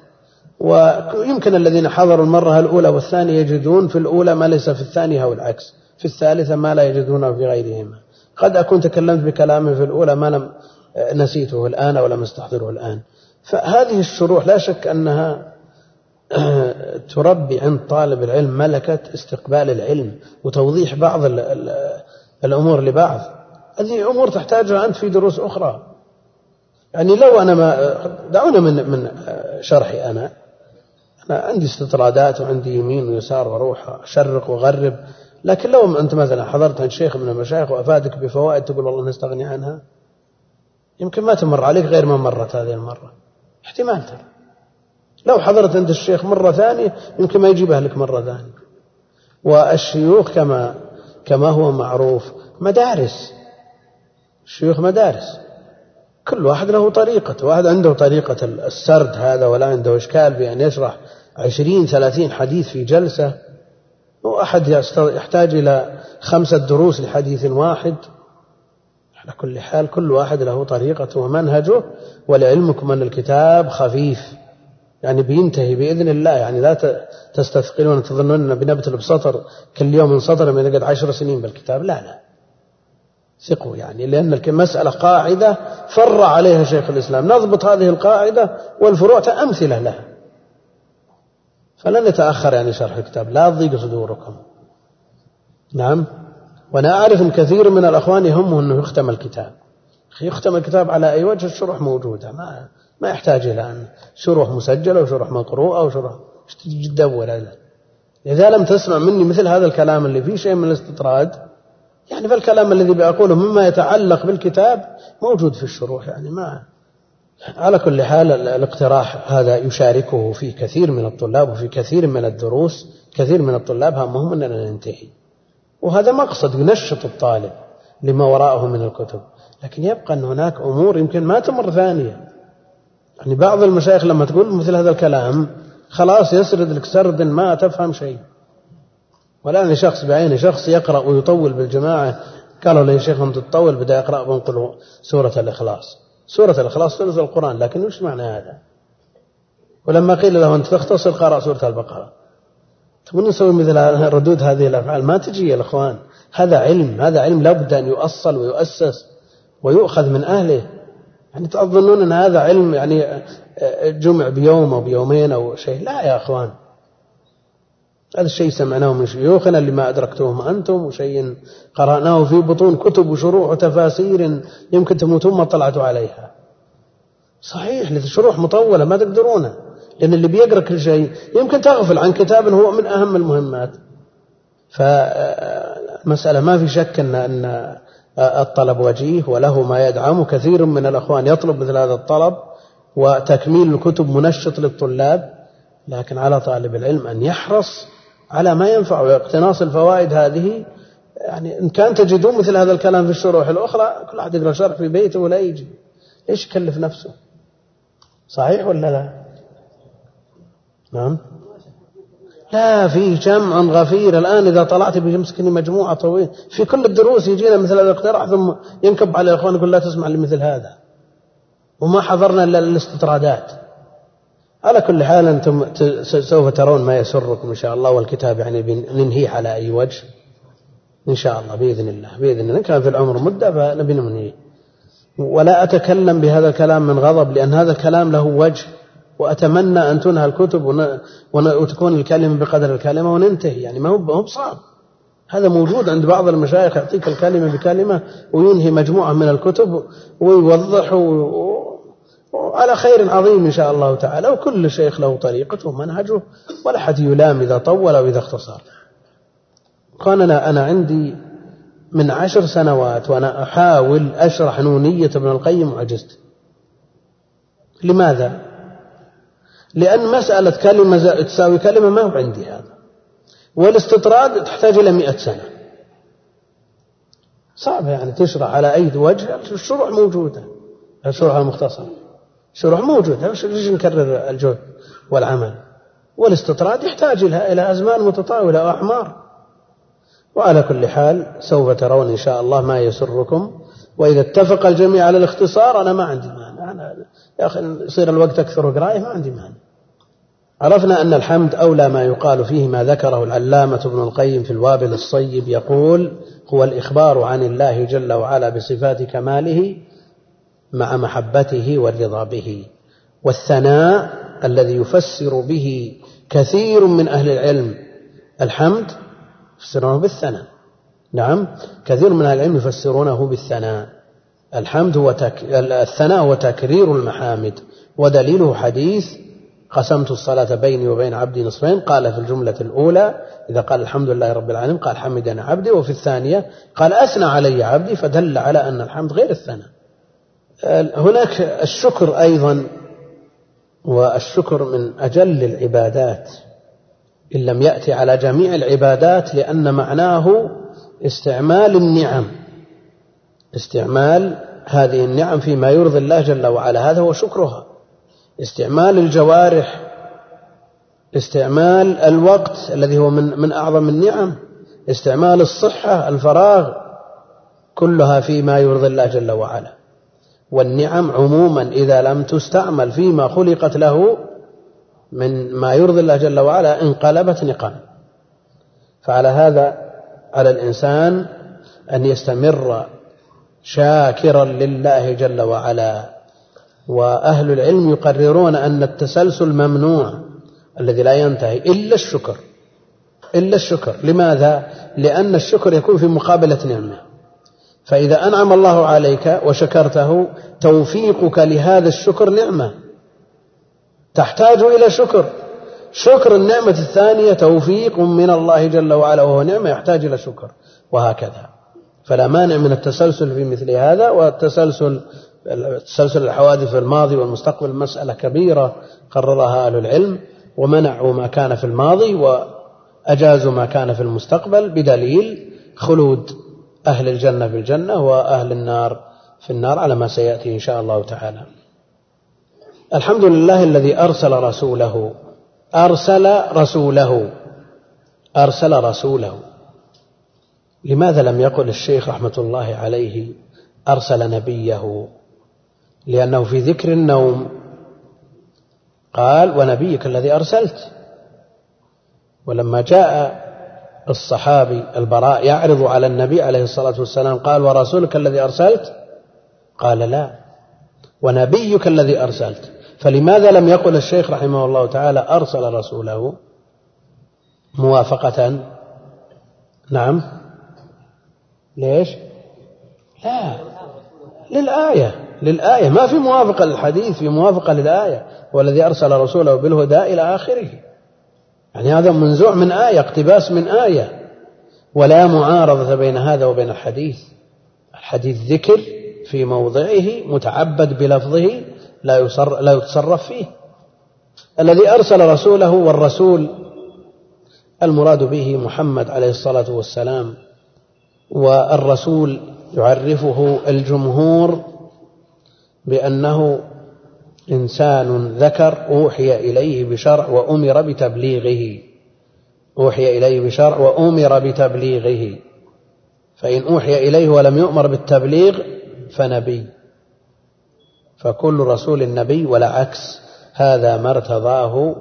ويمكن الذين حضروا المرة الأولى والثانية يجدون في الأولى ما ليس في الثانية أو العكس. في الثالثة ما لا يجدونه في غيرهما. قد أكون تكلمت بكلام في الأولى ما لم نسيته الآن أو لم أستحضره الآن. فهذه الشروح لا شك أنها [clears throat] تربي عند طالب العلم ملكة استقبال العلم وتوضيح بعض الأمور لبعض. هذه أمور تحتاجها أنت في دروس أخرى. يعني لو أنا ما دعونا من من شرحي أنا. أنا عندي استطرادات وعندي يمين ويسار وأروح أشرق وأغرب. لكن لو أنت مثلا حضرت عند شيخ من المشايخ وأفادك بفوائد تقول والله نستغني عنها. يمكن ما تمر عليك غير ما مرت هذه المرة. احتمال ترى. لو حضرت عند الشيخ مرة ثانية يمكن ما يجيبها لك مرة ثانية. والشيوخ كما كما هو معروف مدارس. الشيوخ مدارس. كل واحد له طريقة واحد عنده طريقة السرد هذا ولا عنده إشكال بأن يشرح عشرين ثلاثين حديث في جلسة. وأحد يحتاج إلى خمسة دروس لحديث واحد. على كل حال كل واحد له طريقته ومنهجه ولعلمكم أن الكتاب خفيف. يعني بينتهي بإذن الله. يعني لا تستثقلون تظنون بنبتل بسطر كل يوم من سطر من يقعد عشر سنين بالكتاب. لا لا. ثقوا يعني لأن المسألة قاعدة فر عليها شيخ الإسلام. نضبط هذه القاعدة والفروع أمثلة لها. فلن يتأخر يعني شرح الكتاب. لا تضيق صدوركم. نعم. وأنا أعرف أن كثير من الأخوان يهمه أنه يختم الكتاب. يختم الكتاب على أي وجه؟ الشروح موجودة. ما ما يحتاج إلى أن شروح مسجلة وشروح مقروءة وشروح ولا إذا لم تسمع مني مثل هذا الكلام اللي فيه شيء من الاستطراد يعني فالكلام الذي بأقوله مما يتعلق بالكتاب موجود في الشروح يعني ما على كل حال الاقتراح هذا يشاركه في كثير من الطلاب وفي كثير من الدروس كثير من الطلاب همهم أننا ننتهي. وهذا مقصد ينشط الطالب لما وراءه من الكتب. لكن يبقى أن هناك أمور يمكن ما تمر ثانية. يعني بعض المشايخ لما تقول مثل هذا الكلام خلاص يسرد لك سرد ما تفهم شيء. والآن شخص بعينه شخص يقرأ ويطول بالجماعة قالوا له يا شيخ أنت تطول بدأ يقرأ بنقل سورة الإخلاص. سورة الإخلاص ثلث القرآن لكن وش معنى هذا؟ ولما قيل له أنت تختصر قرأ سورة البقرة. تبون نسوي مثل ردود هذه الأفعال؟ ما تجي يا الأخوان هذا علم هذا علم لابد أن يؤصل ويؤسس ويؤخذ من أهله. يعني تظنون أن هذا علم يعني جمع بيوم أو بيومين أو شيء؟ لا يا أخوان. هذا الشيء سمعناه من شيوخنا اللي ما أدركتوهم أنتم وشيء قرأناه في بطون كتب وشروح وتفاسير يمكن تموتون ما طلعتوا عليها. صحيح شروح مطولة ما تقدرونه. لأن اللي بيقرأ كل شيء يمكن تغفل عن كتاب هو من أهم المهمات. فمسألة ما في شك أن أن الطلب وجيه وله ما يدعم. كثير من الأخوان يطلب مثل هذا الطلب وتكميل الكتب منشط للطلاب لكن على طالب العلم أن يحرص على ما ينفع واقتناص الفوائد هذه. يعني إن كان تجدون مثل هذا الكلام في الشروح الأخرى كل واحد يقرأ شرح في بيته ولا يجي. إيش يكلف نفسه؟ صحيح ولا لا؟ نعم. لا في جمع غفير. الآن إذا طلعت بيمسكني مجموعة طويلة في كل الدروس يجينا مثل هذا الاقتراح ثم ينكب على الإخوان يقول لا تسمع لمثل هذا. وما حضرنا إلا الاستطرادات. على كل حال أنتم سوف ترون ما يسركم إن شاء الله والكتاب يعني ننهيه على أي وجه. إن شاء الله بإذن الله بإذن الله. كان في العمر مدة فنبي ننهيه ولا أتكلم بهذا الكلام من غضب لأن هذا الكلام له وجه. وأتمنى أن تنهى الكتب وتكون الكلمة بقدر الكلمة وننتهي. يعني ما هو بصعب. هذا موجود عند بعض المشايخ يعطيك الكلمة بكلمة وينهي مجموعة من الكتب ويوضح على خير عظيم إن شاء الله تعالى. وكل شيخ له طريقته ومنهجه ولا حد يلام إذا طول أو إذا اختصر. قال أنا, أنا عندي من عشر سنوات وأنا أحاول أشرح نونية ابن القيم وعجزت. لماذا؟ لأن مسألة كلمة تساوي كلمة ما هو عندي هذا. والاستطراد تحتاج إلى مئة سنة. صعب يعني تشرح على أي وجه الشروح موجودة. الشروح المختصرة. شروح موجودة. ليش نكرر الجهد والعمل؟ والاستطراد يحتاج إلى أزمان متطاولة وأعمار وعلى كل حال سوف ترون إن شاء الله ما يسركم. وإذا اتفق الجميع على الاختصار أنا ما عندي مانع. أنا يا أخي يصير الوقت أكثر قراءة ما عندي مانع. عرفنا أن الحمد أولى ما يقال فيه ما ذكره العلامة ابن القيم في الوابل الصيب يقول هو الإخبار عن الله جل وعلا بصفات كماله مع محبته والرضا به والثناء الذي يفسر به كثير من أهل العلم. الحمد يفسرونه بالثناء. نعم كثير من أهل العلم يفسرونه بالثناء. الحمد هو تك... الثناء هو تكرير المحامد ودليله حديث قسمت الصلاة بيني وبين عبدي نصفين. قال في الجملة الأولى إذا قال الحمد لله رب العالمين قال حمدني عبدي. وفي الثانية قال أثنى علي عبدي فدل على أن الحمد غير الثناء. هناك الشكر أيضا والشكر من أجل العبادات. إن لم يأتي على جميع العبادات لأن معناه استعمال النعم. استعمال هذه النعم فيما يرضي الله جل وعلا. هذا هو شكرها. استعمال الجوارح استعمال الوقت الذي هو من من أعظم النعم استعمال الصحة الفراغ كلها فيما يرضي الله جل وعلا. والنعم عموما إذا لم تستعمل فيما خلقت له من ما يرضي الله جل وعلا انقلبت نقام فعلى هذا على الإنسان أن يستمر شاكرا لله جل وعلا. وأهل العلم يقررون أن التسلسل ممنوع الذي لا ينتهي إلا الشكر إلا الشكر. لماذا؟ لأن الشكر يكون في مقابلة نعمة. فإذا أنعم الله عليك وشكرته توفيقك لهذا الشكر نعمة. تحتاج إلى شكر. شكر النعمة الثانية توفيق من الله جل وعلا وهو نعمة يحتاج إلى شكر. وهكذا. فلا مانع من التسلسل في مثل هذا والتسلسل تسلسل الحوادث في الماضي والمستقبل مسألة كبيرة قررها أهل العلم ومنعوا ما كان في الماضي وأجازوا ما كان في المستقبل بدليل خلود أهل الجنة في الجنة وأهل النار في النار على ما سيأتي إن شاء الله تعالى. الحمد لله الذي أرسل رسوله. أرسل رسوله. أرسل رسوله. لماذا لم يقل الشيخ رحمة الله عليه أرسل نبيه؟ لأنه في ذكر النوم. قال ونبيك الذي أرسلت. ولما جاء الصحابي البراء يعرض على النبي عليه الصلاة والسلام قال ورسولك الذي أرسلت؟ قال لا. ونبيك الذي أرسلت. فلماذا لم يقل الشيخ رحمه الله تعالى أرسل رسوله موافقة؟ نعم. ليش؟ لا. للآية. للآية. ما في موافقة للحديث في موافقة للآية. والذي أرسل رسوله بالهدى إلى آخره. يعني هذا منزوع من آية اقتباس من آية. ولا معارضة بين هذا وبين الحديث. الحديث ذكر في موضعه متعبد بلفظه لا يصر لا يتصرف فيه. الذي أرسل رسوله والرسول المراد به محمد عليه الصلاة والسلام. والرسول يعرفه الجمهور بأنه إنسان ذكر أوحي إليه بشرع وأمر بتبليغه. أوحي إليه بشرع وأمر بتبليغه. فإن أوحي إليه ولم يؤمر بالتبليغ فنبي. فكل رسول نبي ولا عكس هذا ما ارتضاه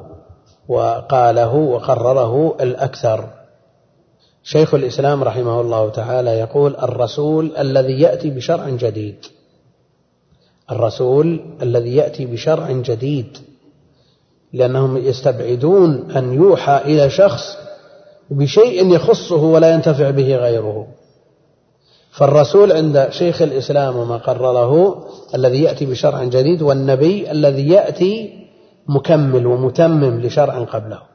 وقاله وقرره الأكثر. شيخ الإسلام رحمه الله تعالى يقول الرسول الذي يأتي بشرع جديد. الرسول الذي يأتي بشرع جديد لأنهم يستبعدون أن يوحى إلى شخص بشيء يخصه ولا ينتفع به غيره. فالرسول عند شيخ الإسلام وما قرره الذي يأتي بشرع جديد والنبي الذي يأتي مكمل ومتمم لشرع قبله.